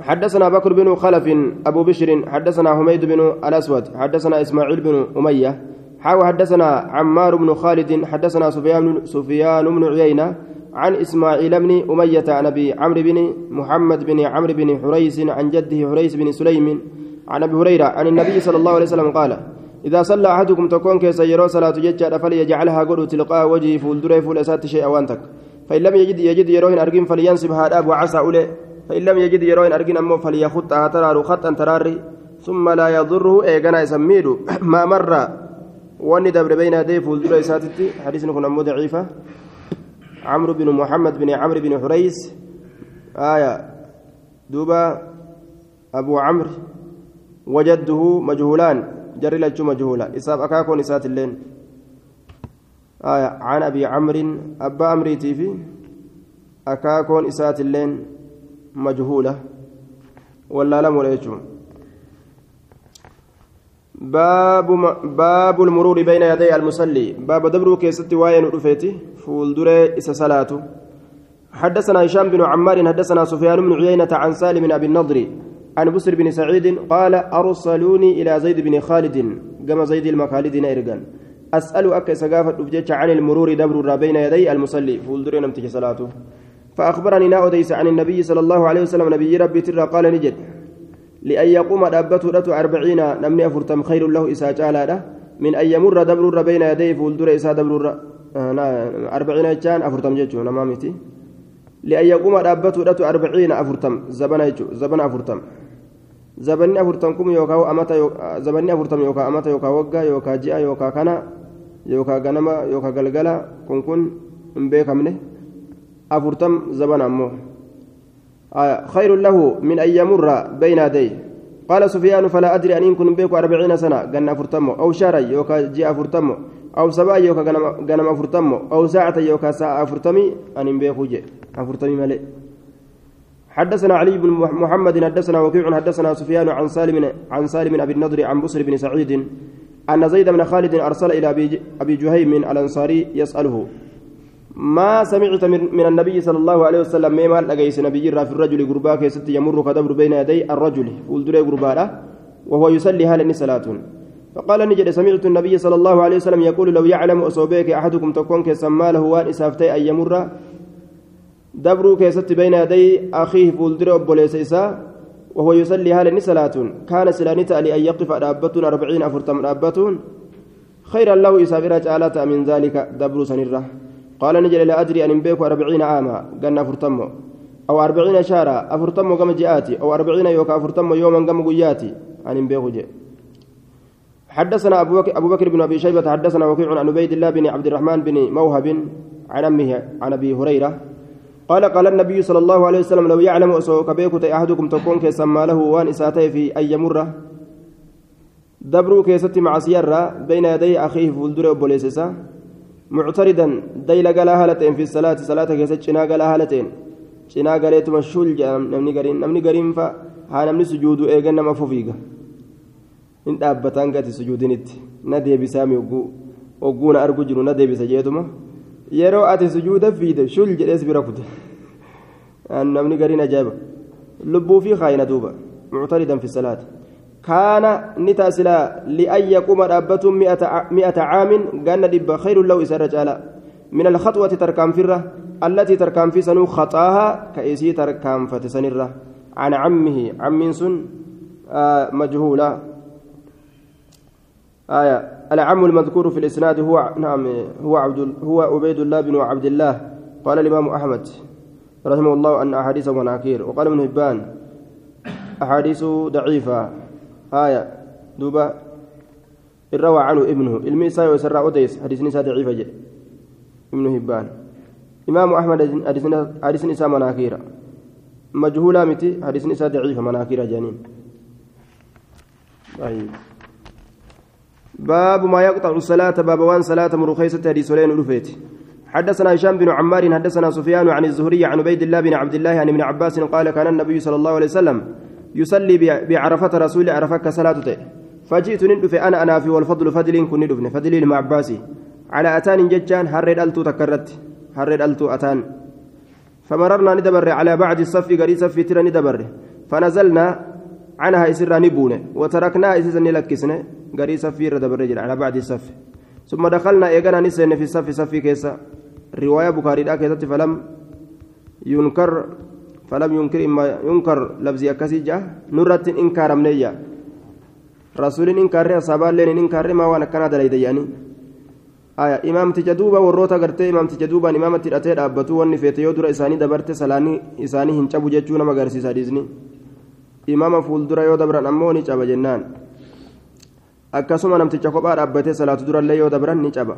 حدثنا بكر بن خلف أبو بشر حدثنا حميد بن الأسود حدثنا إسماعيل بن أمية حاو حدثنا عمار بن خالد حدثنا سفيان سفيان بن عيينة عن إسماعيل بن أمية عن أبي عمرو بن محمد بن عمرو بن حريس عن جده حريس بن سليم عن أبي هريرة عن النبي صلى الله عليه وسلم قال إذا صلى أحدكم تكون كيس يرى صلاة ججة فليجعلها قد تلقاء وجهه فول دري فول أسات شيء أوانتك فإن لم يجد يجد يروهن أرجين فلينصب هذا وعسى أولي. فإن لم يجد يروهن أرجين أمه فليخطها ترار خطا تراري. ثم لا يضره إيغانا يسميد ما مر واني دبر بين يديه فول دري ساتتي حديث نكون أمو ضعيفة. عمرو بن محمد بن عمرو بن حريس آية. دوبا. أبو عمرو. وجده مجهولان. جري لجو مجهولا إساب أكاكون إسات اللين. آية عن أبي عمرو أبا أمريتي في أكاكون إسات اللين مجهولة ولا لم ولا باب باب المرور بين يدي المصلي. باب دبرو كيستي واين رفيتي فول دري إسا حدثنا هشام بن عمار حدثنا سفيان بن عيينة عن سالم بن أبي النضر عن بسر بن سعيد قال أرسلوني إلى زيد بن خالد كما زيد المخالد إرقان أسأل أكا سقافة أبجيش عن المرور دبر بين يدي المصلي؟ فولدرين امتك صلاته. فأخبرني ناوديس عن النبي صلى الله عليه وسلم نبي ربي ترى قال نجد لأن يقوم دابته رتو أربعين نمني أفرتم خير له إسا جالا من أن يمر دبر بين يدي فولدر إسا دبر أربعين جان أفرتم جيتشو نمامتي. لأن يقوم دابته رتو أربعين أفرتم زبنا زبنا أفرتم. Zabanni afurtan kun yookaan amata zabanni afurtam yookaan amata yookaan waggaa yookaan ji'a yookaan kana yookaan ganama yookaan galgala kun kun hin beekamne afurtam zabana ammoo خير له من أن يمر بين يديه قال سفيان فلا أدري أن يكون بيك أربعين سنة جنة فرتمو أو شهرا يوكا جاء فرتمو أو سبا يوكا جنم فرتمو أو ساعة يوكا ساعة فرتمي أن بيك جاء فرتمي ملئ حدثنا علي بن محمد حدثنا وكيع حدثنا سفيان عن سالم عن سالم أبي النضر عن بصر بن سعيد أن زيد بن خالد أرسل إلى أبي جهيم الأنصاري يسأله ما سمعت من النبي صلى الله عليه وسلم مما لقيس نبي في الرجل غربا كيست يمر كدبر بين يدي الرجل؟ ولدري غربا وهو يصلي هل صلاة فقال نجد سمعت النبي صلى الله عليه وسلم يقول لو يعلم أصوبيك أحدكم تكون كسما له وان إسافتي أن يمر دبروا كيست بين يدي أخيه فولدر أبوليس إساء وهو يصلي هال صلاة كان سلانيتا لأن يقف أربتون أربعين أفرتم أربتون خيرا له إسابرة جالة من ذلك دبر سنرة قال نجل لا أدري أن بيك أربعين عاما قلنا أفرتمو أو أربعين شهرا أفرتمو كم جاءتي أو أربعين يوكا أفرتمو يوما كم قياتي أن بيك جاء حدثنا أبو بكر, أبو بكر بن أبي شيبة حدثنا وكيع عن عبيد الله بن عبد الرحمن بن موهب عن أمه عن أبي هريرة قال قال النبي صلى الله عليه وسلم لو يعلم أسوك بيكت أحدكم تكون كسما له وان إساته في أي مرة. دبروا كيست مع سيارة بين يدي أخيه فولدر بوليسسا معتردا ديل قال هالتين في الصلاة. صلاة كيست شنا قال هالتين شنا قالت مشول نمني قرين نمني قرين فا. ها نمني سجود إيغن مفوفيقا in dhaabbataan gati sujuudinitti na deebisaami ogguuna argu jiru na deebisa jeetuma yeroo ati sujuuda fiide shul jedhees bira kute namni gariin ajaa'iba lubbuu fi kaayina duuba muctaridan fi salaati kaana ni taasilaa li'an yaquuma dhaabbatuun mi'ata caamin ganna dhibba khayrun lahu isarra caala min alkhaxwati tarkaanfirra allatii tarkaanfii sanuu khaxaaha ka isii tarkaanfate sanirra عم سن آه مجهولا آية العم المذكور في الإسناد هو نعم هو عبد هو عبيد الله بن عبد الله. قال الإمام أحمد رحمه الله أن أحاديث مناكير وقال ابن هبان أحاديث ضعيفة. آية دوبا الروى عنه ابنه الميسا وسرى أديس حديث نساء ضعيفة. ابن هبان إمام أحمد حديث نساء مناكير مجهولة متي. حديث نساء ضعيفة مناكير جانين. طيب. باب ما يقطع الصلاة باب وان صلاة مرخيصة حديث لين رفيت حدثنا هشام بن عمار حدثنا سفيان عن الزهري عن عبيد الله بن عبد الله عن ابن عباس قال كان النبي صلى الله عليه وسلم يصلي بعرفة رسول عرفك صلاته فجئت ندف أنا أنا في والفضل فضل كن ندفن. فضل مع عباسي. على أتان ججان هرد ألتو تكرت هرد ألتو أتان. فمررنا ندبر على بعد الصف قري صف ترى ندبر. فنزلنا عنها إسرا نبونه وتركناها إسرا نلكسنه قري صفي رد بالرجل على بعد الصف ثم دخلنا إيقنا نسين في الصف صفي كيسا رواية بخاري لا كيسا فلم ينكر فلم ينكر إما ينكر لفظي أكسي جاء نرة إنكار منيا رسول إنكار أصحاب لين إنكار ما وأنا كان دليل يعني آية إمام تجدوبا وروتا غرتي إمام تجدوبا إمام تيراتي دابتو واني فيتي يودر إساني دبرت سلاني إساني هنچبو جچو نما غرسيسا ديزني إمام فولدرا يودبران أموني چابا جنان akkasuma namticha kophaa dhaabbatee salaatu durallee yoo dabran ni caba.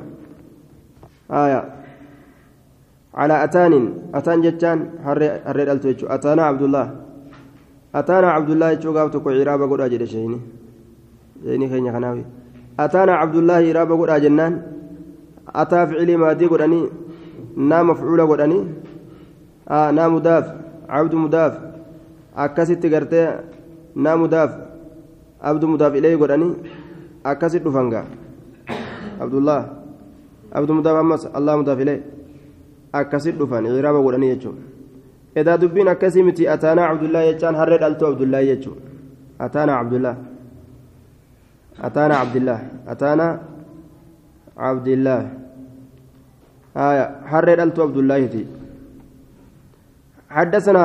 على أتان أتان جتان هري دلتو يجو أتانا عبد الله أتانا عبد الله يجو قابتو كو عرابة قد أجد شيني شيني خيني خناوي أتانا عبد الله عرابة قد أجنان أتا فعلي مادي قد أني نا مفعولة قد أني آه نا مداف عبد مداف أكست قرتي نا مداف عبد مداف إليه قد أني akkasit dhufanga abdullah abdu mudaaf ammas allah mudaaf ilee akkasit dhufan iraaba godhanii jechuun edaa dubbiin akkasii miti ataanaa abdullaa jechaan harree dhaltuu abdullaa jechuun ataanaa abdullaa ataanaa abdillah ataanaa abdillah harree dhaltuu abdullaahiti حدثنا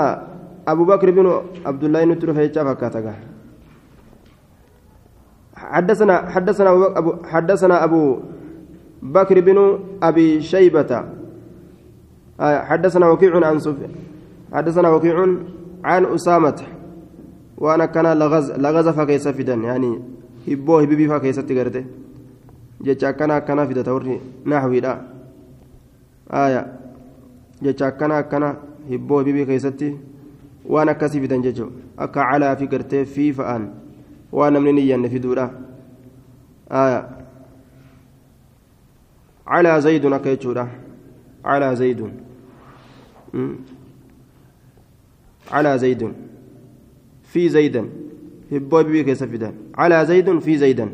أبو بكر بن عبد الله نتر فيتشا فكاتك حدثنا حدثنا أبو حدثنا أبو بكر بن أبي شيبة آه حدثنا وكيع عن سفيان حدثنا وكيع عن أسامة وأنا كان لغز لغز فكيس فدان يعني هبوه هبيبي فكيس تقرته jecha akkana akkana fidata warri naxwiidha aya jecha akkana akkana hibboo hibibii keessatti waan akkasii fidan jechuun akka calaa fi gartee fi fa'aan waan namni ni iyyanne fiduudha calaa zaydun akka jechuudha calaa zaydun calaa zaydun fi zaydan hibboo bibii keessa fidan calaa zaydun fi zaydan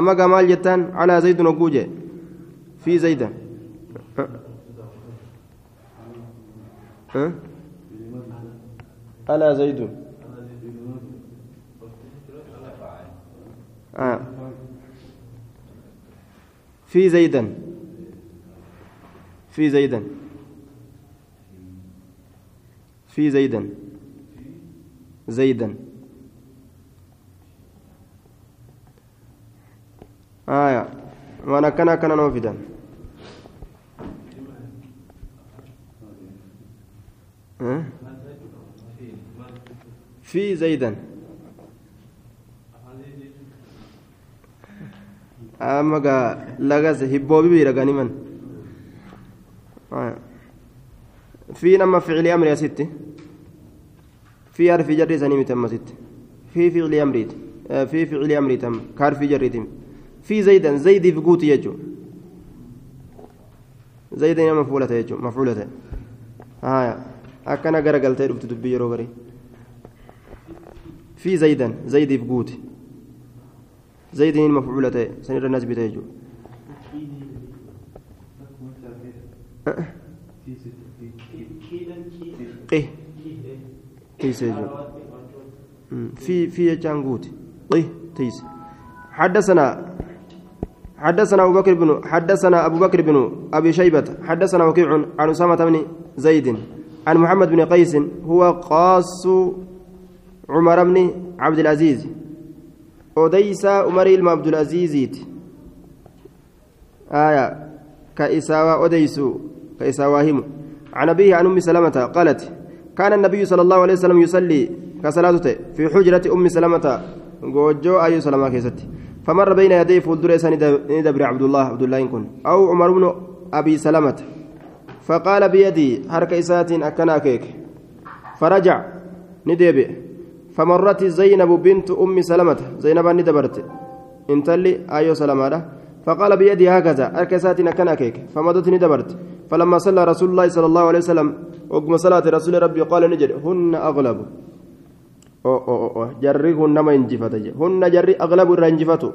amma gaa maal jettaan calaa zaydun hogguu jee fi zaydan على زيد؟ آه. في زيدا. في زيدا. في زيدا. زيدا. آية وأنا كان كان نوفدا. في زيدا. amma gaa lagas hibboobi biiragani man في نما فعل أمر يا ستي. في حرف جر سني متم ست في فعل أمر في فعل أمر تم كحرف جر في زيدا زيد في قوت يجو. زيدا مفعولة يجو. مفعولة. آية أكنا غرقلت رفت دبي يروغري. في زيدا زيد في قوت. زيد مفعولة سنير الناس بتيجو قه. تيس في في جانغوت قه تيس. حدثنا حدثنا أبو بكر بن حدثنا أبو بكر بن أبي شيبة حدثنا وكيع عن أسامة بن زيد عن محمد بن قيس هو قاص عمر بن عبد العزيز. أوديسا عمر بن عبد العزيز. آية كإساوى أوديسو كإساوى عن أبيه عن أم سلمة قالت كان النبي صلى الله عليه وسلم يصلي كصلاته في حجرة أم سلمة جوجو أي سلمة كيستي فمر بين يديه فولدر ندبر عبد الله عبد الله يكون أو عمر بن أبي سلمة. فقال بيدي حركة إسات أكنا فرجع ندبي فمرت زينب بنت أم سلمة. زينب ندبرت انتلي أيو سلمة. فقال بيدي هكذا. حركة إسات أكنا كيك فمضت ندبرت فلما صلى رسول الله صلى الله عليه وسلم وقم صلاة رسول ربي قال نجد هن أغلب. jarri kun nama injifata je hunna jarri aglabu irra injifatu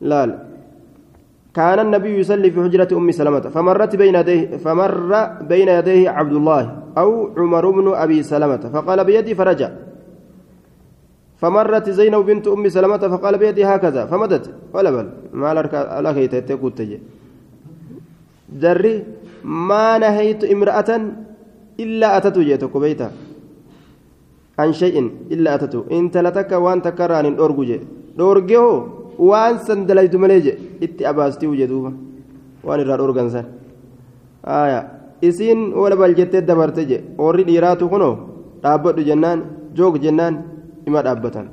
laal كان النبي يصلي في حجرة أم سلمة. فمرت بين يديه فمر بين يديه عبد الله. أو عمر بن أبي سلمة فقال بيدي فرجع. فمرت زينب بنت أم سلمة فقال بيدي هكذا. فمدت. ولا بل ما لك تجي جري ما نهيت امرأة إلا أتت جيتك بيتا. عن شيء إلا أتت. إن تلتك وأن تكران أرجو دورجه وأن سندليت مليجي. إتي أباستي وجدوها. وأن الرار أرجنسا آية. Isiin wala baljettee dabarte je warri dhiiraatu kunoo dhaabbadhu jennaan joog jennaan ima dhaabbatan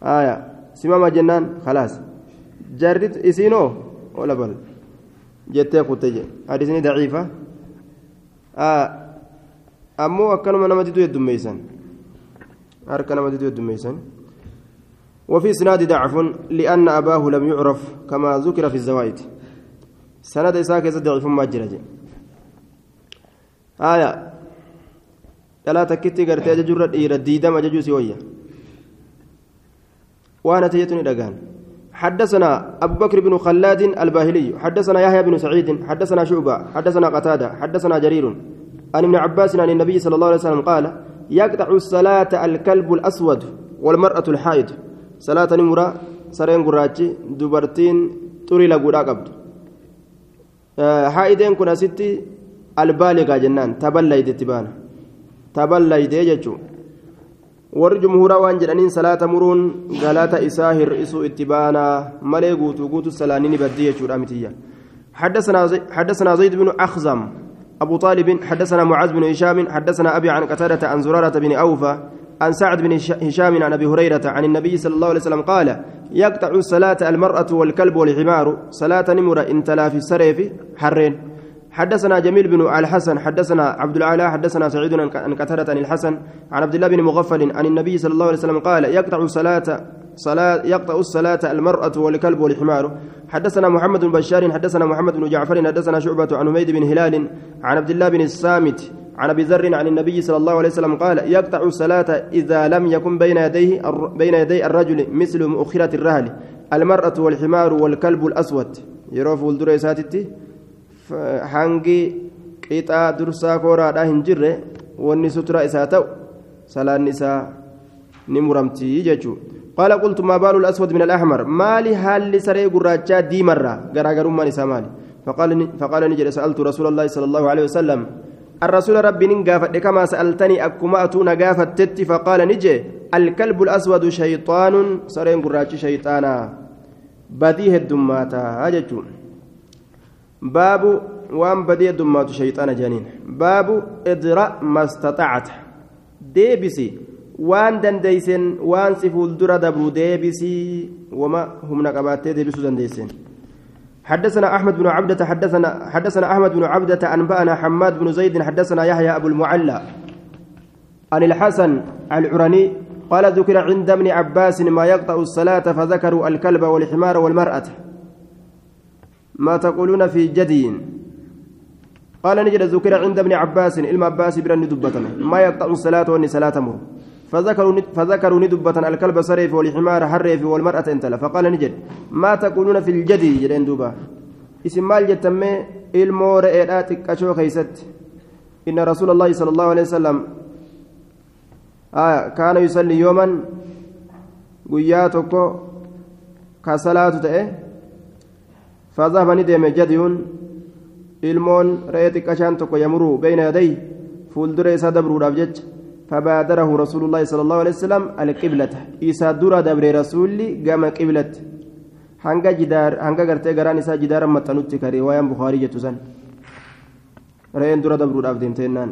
aya simama jennaan khalaas jarri isiinoo wala bal jettee kutte je hadisni daciifa ammoo akkanuma nama diduu heddummeeysan harka nama diduu heddummeeysan وفي إسناد ضعف لأن أباه لم يعرف كما ذكر في الزوائد سند إساك ضعيف ما جرج آية لا تكتي قرتي أججر إيرا ديدم أججوسي ويا وأنا تيتني دقان حدثنا أبو بكر بن خلاد الباهلي حدثنا يحيى بن سعيد حدثنا شعبة حدثنا قتادة حدثنا جرير عن ابن عباس عن النبي صلى الله عليه وسلم قال يقطع الصلاة الكلب الأسود والمرأة الحائض صلاة نمرة سرين قراتي دبرتين تري لقودا آه حائدين كنا ستي البالغة جنان تبلى يدتبان تبلى waan jedhaniin salaata muruun galata isaa hir'isuu itti baanaa malee guutuu guutuu salaanni ni baddi jechuudha mitiyya حدثنا زيد بن أخزم أبو طالب حدثنا معاذ بن هشام حدثنا أبي عن قتادة عن زرارة بن أوفى عن سعد بن هشام عن أبي هريرة عن النبي صلى الله عليه وسلم قال يقطع الصلاة المرأة والكلب والحمار صلاة نمر إن تلا في السريف حرين حدثنا جميل بن الحسن حدثنا عبد الأعلى حدثنا سعيد عن قتادة عن الحسن عن عبد الله بن مغفل عن النبي صلى الله عليه وسلم قال يقطع صلاة صلاة يقطع الصلاة المرأة والكلب والحمار. حدثنا محمد بن بشار حدثنا محمد بن جعفر حدثنا شعبة عن حميد بن هلال عن عبد الله بن السامت عن أبي ذر عن النبي صلى الله عليه وسلم قال يقطع الصلاة إذا لم يكن بين يديه بين يدي الرجل مثل مؤخرة الرهل المرأة والحمار والكلب الأسود. يروف الدريساتي hangi qixaa dursaa kooraadhaa hin jirre wanni sutura isaa ta'u salaanni isaa ni muramtii jechuudha. قال قلت ما بال الأسود من الأحمر مالي هل سري قراجا دي مرة قراقر ما نسامالي فقال فقال نجد سألت رسول الله صلى الله عليه وسلم الرسول ربي نقافت كما سألتني أكما أتون قافت تت فقال نجي الكلب الأسود شيطان سرين قراجي شيطانا بديه الدماتا هاجتون باب وان بديه الدمات شيطان جانين باب ادرأ ما استطعت. ديبسي. waan dandeeysen waan si fuuldura dabru deebisii wama humna qabaattee deebisuu dandeeysen حدثنا أحمد بن عبدة حدثنا حدثنا أحمد بن عبدة أنبأنا حماد بن زيد حدثنا يحيى أبو المعلى عن الحسن العرني قال ذكر عند ابن عباس ما يقطع الصلاة فذكروا الكلب والحمار والمرأة. ما تقولون في جدي قال نجد ذكر عند ابن عباس إلما عباس برن دبتنا. ما يقطع الصلاة وأن صلاة مر فذكروا فذكروا ندبة الكلب سريف والحمار حريف والمرأة انتلا فقال نجد ما تقولون في الجدي؟ جدين دوبا. اسم مال جتمي المور إيراتك أشو خيست. إن رسول الله صلى الله عليه وسلم آه كان يصلي يوما. قياتك كصلاة تأه. فذهب ندم جديون ilmoon re'ee xiqqashaan tokko yamuruu beeyna yadayhi fuuldura isaa dabruudhaaf jecha فبادره رسول الله صلى الله عليه وسلم القبلة إسا درا دبر رسولي قام قبلة jidaar hanga gartee garaan isaa jidaara maxxanutti ka riwaayaan bukaarii jettu san re'een dura dabruudhaaf deemteennaan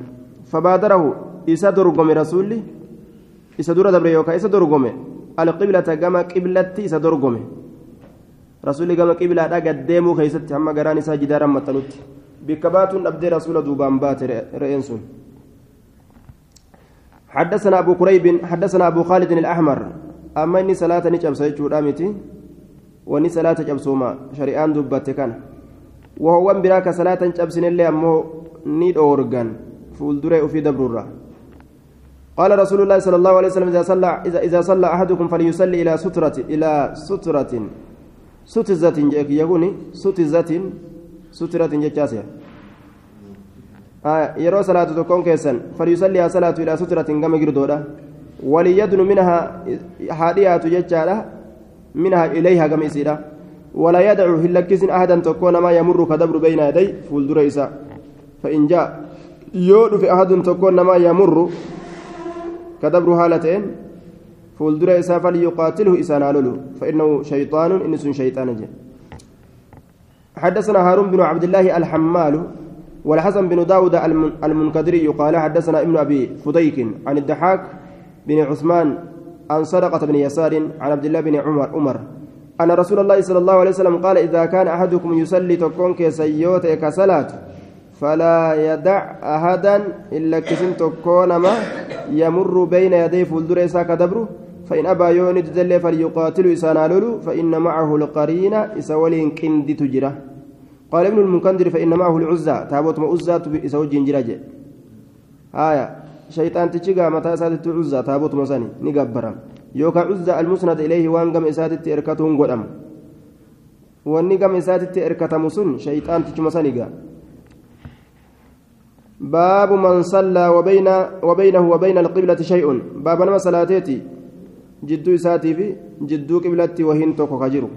fabaadarahu isa dorgome rasuulli isa dura dabre yookaan isa dorgome alqiblata gama qiblatti isa dorgome rasuulli gama qiblaadhaa gaddeemuu keessatti hamma garaan isaa jidaara maxxanutti bikka baatuun dhabdee rasuula duubaan baate re'een sun. حدثنا أبو كريب حدثنا أبو خالد الأحمر أما إني صلاة نجاب سيجود أمتي وإني صلاة جبسوما شريان دبت كان وهو براك صلاة جبسن اللي أمه نيد أورغان فولدري في دبرورة قال رسول الله صلى الله عليه وسلم إذا صلى إذا إذا صلى أحدكم فليصلي إلى سترة إلى سترة ستزة يقولي ستزة سترة جتاسية yeroo salaatu tokkoon keessan falyusalli haa salaatu ilaa sutratin gama girdoodha waliyadnu minhaa haa dhiyaatu jechaadha minhaa ilayhaa gama isiidha ولا يدعو هلكس أحدا تكون ما يمر كدبر بين يدي فولدر إساء فإن جاء يود في أحد تكون ما يمر كدبر هالتين فولدر إساء فليقاتله إسان علوله فإنه شيطان إنس شيطان جي حدثنا هارون بن عبد الله الحمال والحسن بن داود المنكدري قال حدثنا ابن أبي فديك عن الدحاك بن عثمان عن صدقة بن يسار عن عبد الله بن عمر عمر. أن رسول الله صلى الله عليه وسلم قال إذا كان أحدكم يصلي تكون كسيوت كصلاة فلا يدع أحدا إلا كسن تكون ما يمر بين يدي فولدر إساك دبره فإن أبى يوني تدلي فليقاتل إسانا لولو فإن معه القرين إسولين كندي تجره قال ابن المنكدر فإن معه العزة تابوت ما عزة يسوي جنجرة آية شيطان تشيغا متى سادت عزة تابوت مساني نقبرم. يوكا عزة المسند إليه وان قم إسادت إركتهم قدام قم إسادت إركتهم سن شيطان تشمسانيغا باب من صلى وبين وبينه وبين القبلة شيء. باب نما صلاتيتي. جدو إساتي في جدو قبلتي وهين توكو خجرو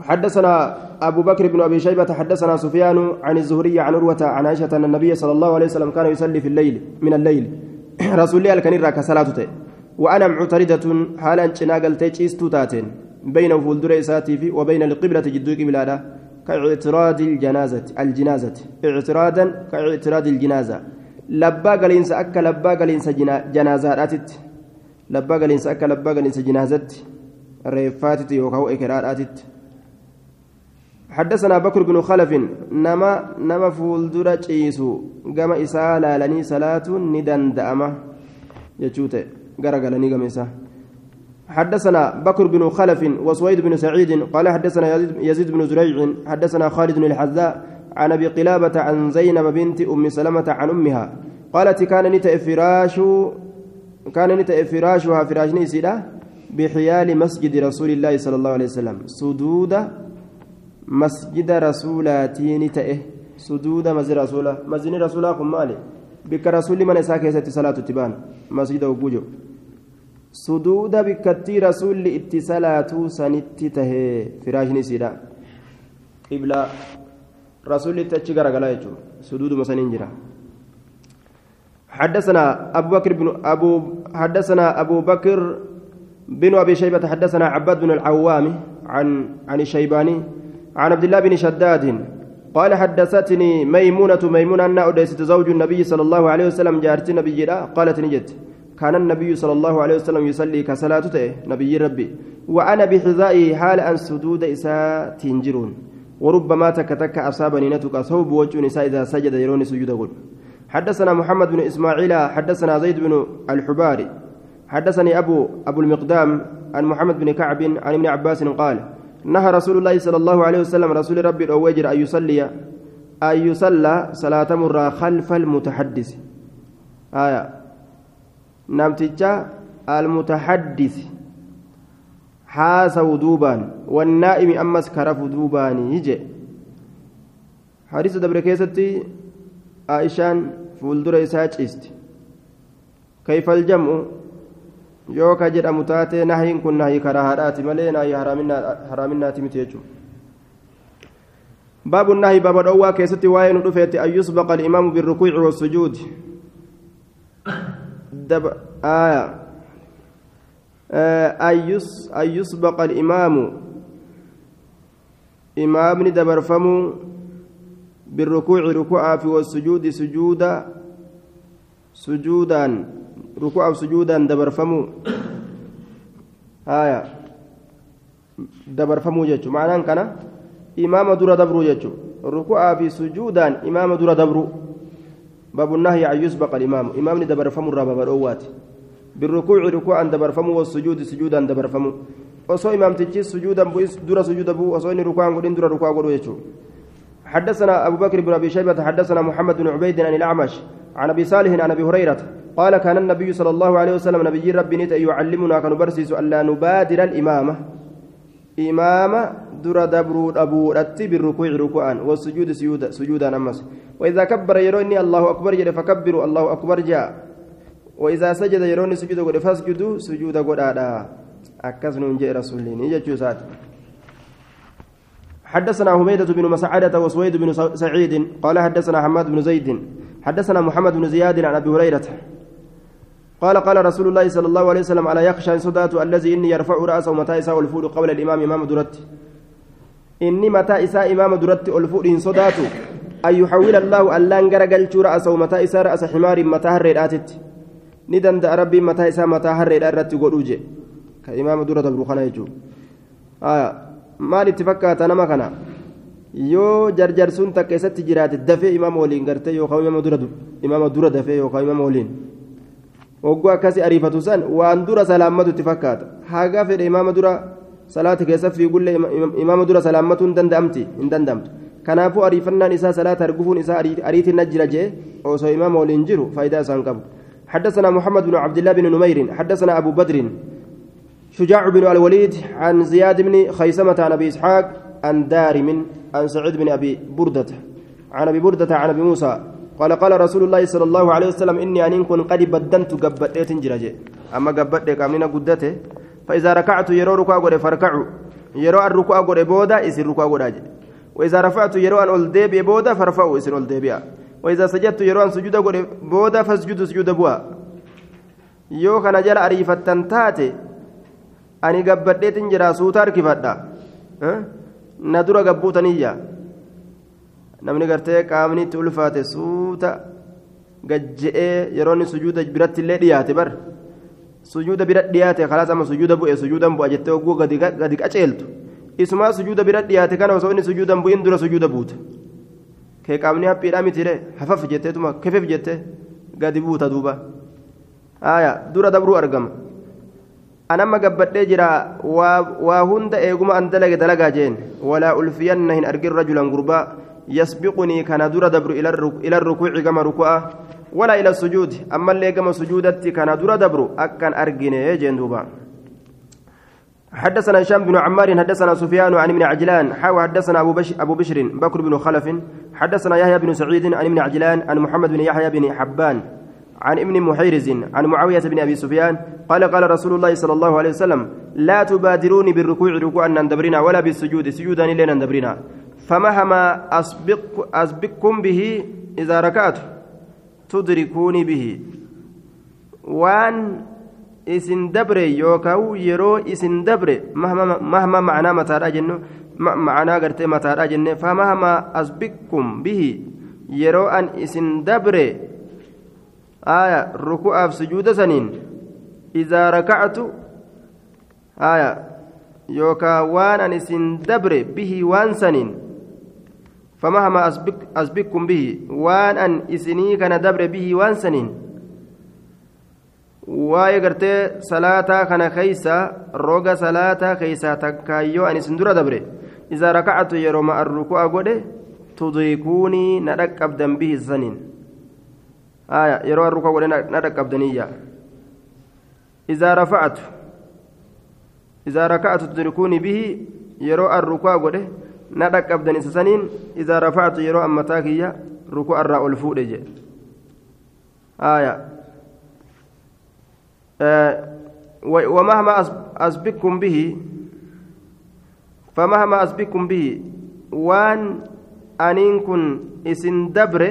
حدثنا أبو بكر بن أبي شيبة حدثنا سفيان عن الزهري عن عروة عن عائشة أن النبي صلى الله عليه وسلم كان يصلي في الليل من الليل. رسول الله كان يراك صلاته وأنا معتردة حالا شناقل تيجيستو تاتين. بين فولدر إساتي في وبين القبلة جدو قبلة كاعتراض الجنازة الجنازة. اعتراضا كاعتراض الجنازة. لبا قلينس أكا لبا قلينس جنازة أتت لبا قلينس أكا لبا قلينس جنازة ريفاتت يوكاو إكرار أتت حدثنا بكر بن خلف نما نما فولدر تشيسو قام إساء لالني صلاة ندن دأمة يجوت قرقلني قام إساء حدثنا بكر بن خلف وسويد بن سعيد قال حدثنا يزيد بن زريع حدثنا خالد بن الحذاء عن ابي قلابة عن زينب بنت ام سلمة عن امها قالت كان نتأ فراش كان نتأ فراشها فراش نيسيدا بحيال مسجد رسول الله صلى الله عليه وسلم. سدود مسجد رسولاتين تأه سدود مسجد رسولا. مسجد رسولا كم مالي. بك رسول من إساك يسات صلاة تبان مسجد itti salaatuu sanitti tahee firaashni isiidha qiblaa rasuulli itti achi garagalaa jechuudha suduuduma saniin jira حدثنا أبو بكر بن أبو حدثنا أبو بكر بن أبي شيبة حدثنا عباد بن العوام عن عن الشيباني عن عبد الله بن شداد قال حدثتني ميمونة ميمونة أن أديست زوج النبي صلى الله عليه وسلم جارت النبي قالت نجت. كان النبي صلى الله عليه وسلم يصلي كصلاته نبي ربي. وأنا بحذائي حال أن سدود إساء تنجرون. وربما تكتك أصابني نتك صوب وجه نساء إذا سجد يروني سجود قل حدثنا محمد بن إسماعيل حدثنا زيد بن الحباري حدثني أبو أبو المقدام عن محمد بن كعب عن ابن عباس قال نهى رسول الله صلى الله عليه وسلم رسول ربي الأوجر أن يصلي أن يصلى صلاة مرة خلف المتحدث. آية. نمتجا المتحدث. حاسو دوبان والنائم أمس كرف دوبان يجي. حديث دبر كيستي عائشان فولدر إساج است كيف الجمع yoo ka jedhamu taate nahiin kun nahii karahaadhaati malee nahii haraaminaati miti jechuudha. باب النهي باب الأول كيستي وين رفيت أن يسبق الإمام بالركوع والسجود دب آية أن يس أن يسبق الإمام إمام دبر فمو بالركوع ركوعا في والسجود سجودا سجودا ركوع سجودا دبر فمو. آية. دبر فمو جتشو. معناه كنا إمام درا دبرو جتشو. ركوع في سجودا إمام درا دبرو. باب النهي عن يسبق الإمام. إمام دبر فمو رابا بروات بالركوع ركوعا دبر فمو والسجود سجودا دبر فمو. osoo imaamtichi sujuudan bu'is dura sujuuda bu'u osoo inni ruku'aan godhin dura ruku'aa godhu jechuudha حدثنا أبو بكر بن أبي شيبة حدثنا محمد بن عبيد عن الأعمش عن أبي صالح عن أبي هريرة قال كان النبي صلى الله عليه وسلم نبي ربي نت يعلمنا كان برسيس ألا نبادر الإمامة. إمامة در دبر أبو رتي بالركوع ركوعا والسجود سجودا سجودا نمس وإذا كبر يروني الله أكبر جل فكبروا الله أكبر جاء. وإذا سجد يروني سجود قد فاسجدوا سجودا قد أكسن جاء رسول الله حدثنا هميدة بن مسعدة وسويد بن سعيد قال حدثنا حماد بن زيد حدثنا محمد بن زياد عن أبي هريرة. قال قال رسول الله صلى الله عليه وسلم على يخشى صدات الذي إني يرفع رأسه متى إساء الفول قبل الإمام إمام درت. إني متى إساء إمام درت الفول إن صدات أن يحول الله ألان قرقل رأسه متى إساء رأس حمار متى هرر آتت ندند ربي متى إساء متى هرر آتت قلوجه كإمام درت بروخنا يجو. آه. Maal itti fakkaata nama kana yoo jarjarsuun takka isatti jiraate dafee imaama waliin gartee yookaan imaama dura imaama dura dafee yookaan imaama waliin hogguu akkasii ariifatu san waan dura salaammatu itti fakkaata haga fedhe imaama dura salaata keessa fiigullee imaama dura salaammatu hin danda'amti hin danda'amtu kanaafuu ariifannaan isaa salaata argufuun isaa ariitiin jira jee osoo imaama waliin jiru faayidaa isaan qabu حدثنا محمد بن عبد الله بن نمير حدثنا أبو بدر شجاع بن الوليد عن زياد بن خيسمة عن أبي إسحاق عن دارم عن سعيد بن أبي بردة. عن أبي بردة عن أبي موسى. قال قال رسول الله صلى الله عليه وسلم إني أن كن قد بدنت قبتيت جرجة أما قبت كاملنا قدته فإذا ركعت يرو ركوع قد فركعوا يرو الركوع قد بودا يصير ركوع قد وإذا رفعت يرو أن ألدي بودا فرفعوا يصير ألدي بها وإذا سجدت يرو أن سجود قد بودا فاسجدوا سجود بها يو كان جل أريفة تاتي. Ani gabbadheetin jira suuta harkifadha na dura gabbuutaniyya namni gartee qaamni itti ulfaate suuta gajje'ee yeroo inni sujuuda biratti illee dhiyaate bar. Sujuuda bira dhiyaate kalaas amma sujuuda bu'e sujuudan bu'a jettee ogguu gadi qaceeltu. Isumaa sujuuda bira dhiyaate kana osoo inni sujuudan bu'in dura sujuuda buuta kee qaamni haphiidhaa mitire hafaf jetteetuma kefef jettee gadi buuta duuba. Dura dabruu argama gabbadhee jira waa hunda eeguma an dalage dalagaa jeen. Walaa ulfiyanna hin argin rajulan gurbaa. Yasbiqunii kana dura dabru ila rukuuci gama ruku'a. ولا إلى السجود أما اللي كما سجودتي كان دور دبر أكن أرجني جندوبا حدثنا هشام بن عمار حدثنا سفيان عن ابن عجلان حاو حدثنا أبو, بش أبو بشر بكر بن خلف حدثنا يحيى بن سعيد عن ابن عجلان عن محمد بن يحيى بن حبان. عن ابن محيرز عن معاوية بن أبي سفيان قال قال رسول الله صلى الله عليه وسلم لا تبادروني بالركوع ركوعا نندبرنا ولا بالسجود سجودا إلا نندبرنا فمهما أسبق أسبقكم به إذا ركعت تدركوني به. وان isin dabre yookaan yeroo isin dabre mahma macnaa mataadhaa jennu macnaa gartee mataadhaa jenne famahama asbikkum bihi yeroo an isin dabre ruku'aaf sujuuda saniin idaa rakactu aya yookaan waan an isin dabre bihi waan saniin famahama asbikkum bihi waan an isinii kana dabre bihi waan saniin waa'ee gartee salaataa kana keeysa roga salaataa keeysaa takkaayyoo ani isin dura dabre isaa rakacatu yeroo ma'an ruku'a godhe tudrikuunii na dhaqqabdan bihi saniin na dhaqqabdaniyya isaa rafacatu isaa raka'atu tudrikuunii bihi yeroo an ruku'a godhe na dhaqqabdan isa saniin isaa rafacatu yeroo an mataa kiyya ruku'a irraa ol fuudhe jedhe ومهما أسبقكم به فمهما أسبقكم به وان أنين إسن دبر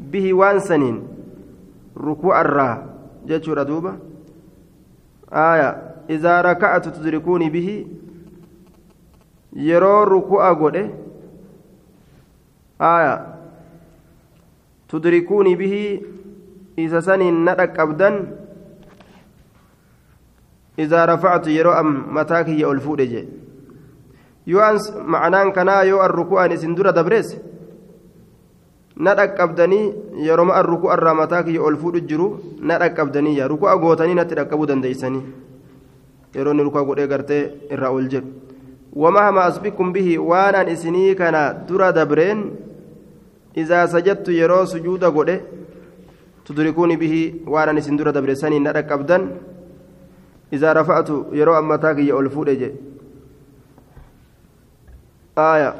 به وان سنين ركوع الرا جتشور دوبة آية إذا ركعت تدركوني به yeroo ruku'a godhe aya tudrikuuni bihi isa saniin na dhaqqabdan إذا رفعت يرو أم متاك هي ألفود جي yoo an ma'anaan kanaa yoo an ruku'an isin dura dabrees na dhaqqabdanii yeroo an ruku'a irraa mataa kiyya ol fuudhu jiru na dhaqqabdanii yaa ruku'a gootanii natti dhaqqabuu dandeeysanii yeroo inni ruku'a godhee gartee irraa ol jedhu wamahama asbikum bihi waan an isinii kana dura dabreen izaa sajattu yeroo sujuuda godhe tudrikuuni bihi waan an isin dura dabreessanii na dhaqqabdan إذا رفعت يرى أمتاك يا ألفود آية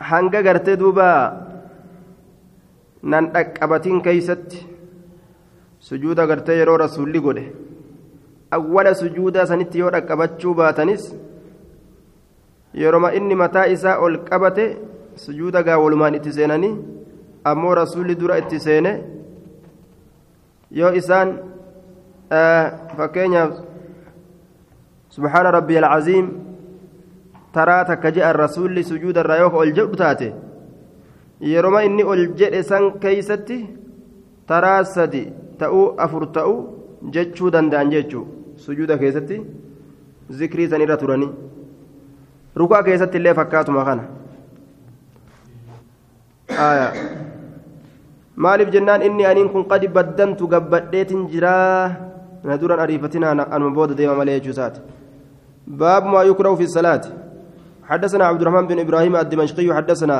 hanga gartee duuba nan dhaqqabatiin keeysatti sujuuda gartee yeroo rasuulli godhe awwala sujuudaa sanitti yoo dhaqqabachuu baatanis yeroma inni mataa isaa ol qabate sujuuda gaa walumaan itti seenanii ammoo rasuulli dura itti seene yoo isaan fakkeenyaaf subhaana rabbi alcaziim taraa takka je'an rasuulli sujuuda irraa yoo ol jedhu taate yeroma inni ol jedhe san keeysatti taraa sadi ta'uu afur ta'uu jechuu danda'an jechuu sujuuda keessatti zikrii san irra turanii rukaa keessatti illee fakkaatuma kana maaliif jennaan inni aniin kun qadi baddantu gabbadheetin jiraa ندورا أريفتنا أن مبود ديما مليء جوسات باب ما يكره في الصلاة حدثنا عبد الرحمن بن إبراهيم الدمشقي حدثنا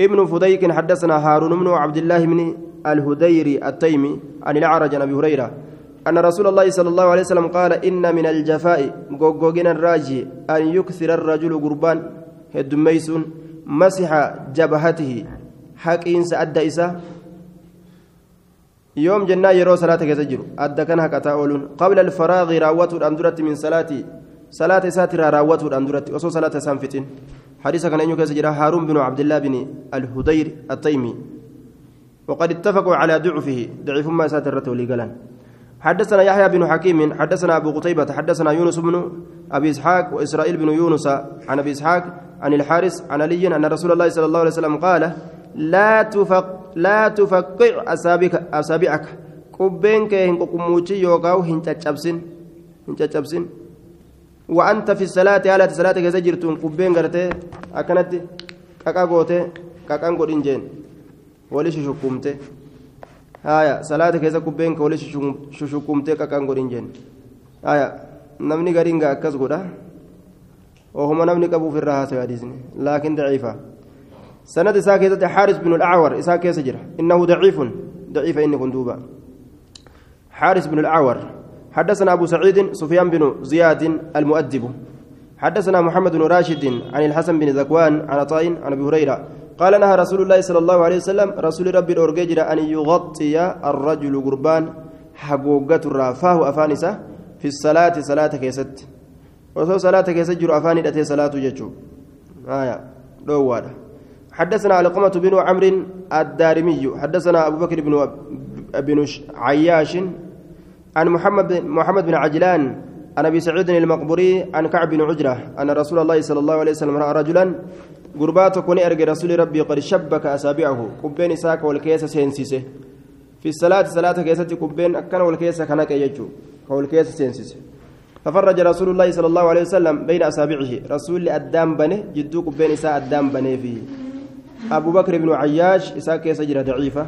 ابن فديك حدثنا هارون بن عبد الله بن الهديري التيمي عن الأعرج عن أبي هريرة أن رسول الله صلى الله عليه وسلم قال إن من الجفاء غوغوغين الراجي أن يكثر الرجل قربان هدميسون مسح جبهته. حقين سأدى إسا. يوم جنة يرو صلاة كزجر أدى كان هكذا قبل الفراغ راوته الأندرة من صلاتي صلاة ساتر راوته الأندرة وصو صلاة سانفتين. حديث كان ينيو كزجر هارون بن عبد الله بن الهدير التيمي. وقد اتفقوا على ضعفه. ضعف ما ساتر ولي حدثنا يحيى بن حكيم حدثنا أبو قتيبة حدثنا يونس بن أبي إسحاق وإسرائيل بن يونس عن أبي إسحاق عن الحارس عن علي أن رسول الله صلى الله عليه وسلم قال لا تفق لا تفقع أصابعك أصابعك قبين كي هنقموشي يوغاو هنتشابسين هنتشابسين وأنت في الصلاة على الصلاة كذا جرتون قبين غرتي أكنت كاكا غوتي كاكا غودين جين ولي ششكمتي هايا صلاة كذا قبين كولي ششكمتي كاكا غودين جين. هايا gariin gaa akkas godha ohuma namni qabuuf irraa haasa'u hadiisni laakiin daciifa سند ساكتة حارس بن الأعور إساك يسجر إنه ضعيف ضعيف إني كندوبا حارس بن الأعور. حدثنا أبو سعيد سفيان بن زياد المؤدب. حدثنا محمد بن راشد عن الحسن بن ذكوان عن عطاء عن أبي هريرة. قال نهى رسول الله صلى الله عليه وسلم رسول ربي الأورجيجر أن يغطي الرجل قربان. حقوقة الرافاه أفانسة في الصلاة صلاة كيست. وصو صلاة كيست جر أفاني أتي صلاة ججو. آية دوارة حدثنا علقمة بن عمرو الدارمي. حدثنا أبو بكر بن بن عياش عن محمد محمد بن عجلان عن أبي سعيد المقبوري عن كعب بن عجرة أن رسول الله صلى الله عليه وسلم رأى رجلا غربات كوني ارجى رسول ربي قد شبك اصابعه كبين ساك والكيس سينسيسه. في الصلاة صلاة كيسه كبين أكن والكيس كنك يجو والكيس سينسيسه. ففرج رسول الله صلى الله عليه وسلم بين اصابعه رسول الدام بنه جدو كبين إساء الدام بنه فيه أبو بكر بن عياش إساء كيس ضعيفة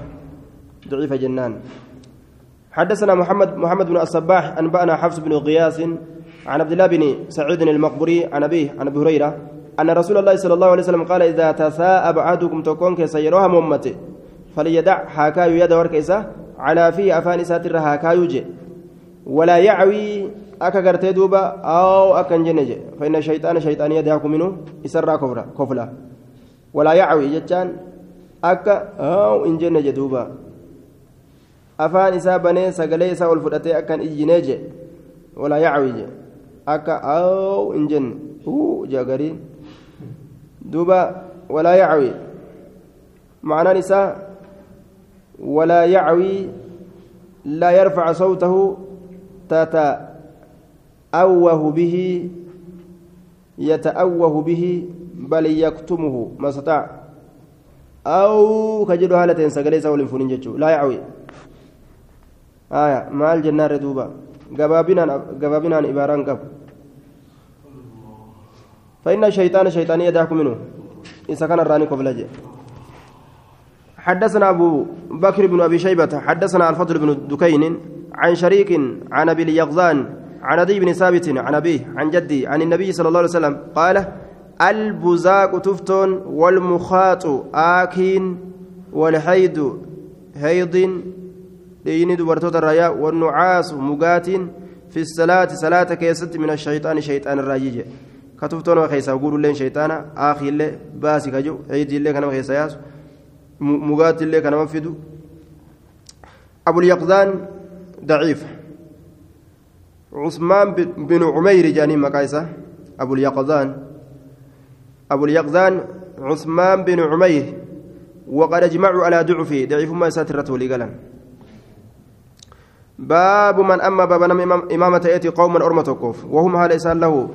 ضعيفة جنان. حدثنا محمد محمد بن الصباح أنبأنا حفص بن غياث عن عبد الله بن سعيد المقبري عن أبيه عن أبي هريرة أن رسول الله صلى الله عليه وسلم قال إذا تثاءب أحدكم تكون كيسيروها ممته فليدع حاكايو يد وركيسة على فيه أفان ساتر حاكايو جي ولا يعوي أكا قرتي دوبا أو أكا فإن الشيطان شيطان يدعك منه يسرى كفلا ولا يعوي جتان أكا أو إن دوبا. Afaan isaa banee sagalee isaa ol fudhatee akkan iyyinee je walaa yacwi je akka aw hin jenne uu jagariin duuba walaa yacwi معنى نساء ولا يعوي لا يرفع صوته تتأوه به يتأوه به بل يكتمه ما استطاع أو كجد هالة سجليس أو لا يعوي آية maal jennaarre duuba gabaabinaan gabaabinaan ibaaraan qabu فإن الشيطان شيطان يدعك منه. إذا كان الراني قبل حدثنا أبو بكر بن أبي شيبة حدثنا الفضل بن دكين عن شريك عن أبي اليغزان عن أبي بن ثابت عن أبيه عن جدي عن النبي صلى الله عليه وسلم قال البزاق تفتون والمخاط آكين والحيد هيض dhiini dubartoota irraa wannucaasu mugaatiin fi salaati salaata keessatti min ashayxaani shayxaan irraa yije katuftoon nama keessaa guudulleen shayxaana aakiillee baasi kaju ciidiillee kanama keessa yaasu mugaatiillee kanama fidu abulyaqdaan daciif عثمان بن عمير جاني مقايسة أبو اليقظان أبو اليقظان عثمان بن عمير وقد اجمعوا على ضعفه ضعيف ما ساترته لقلن باب من أما باب إمامة يأتي قوما أرمتكوف وهم هذا إسان له.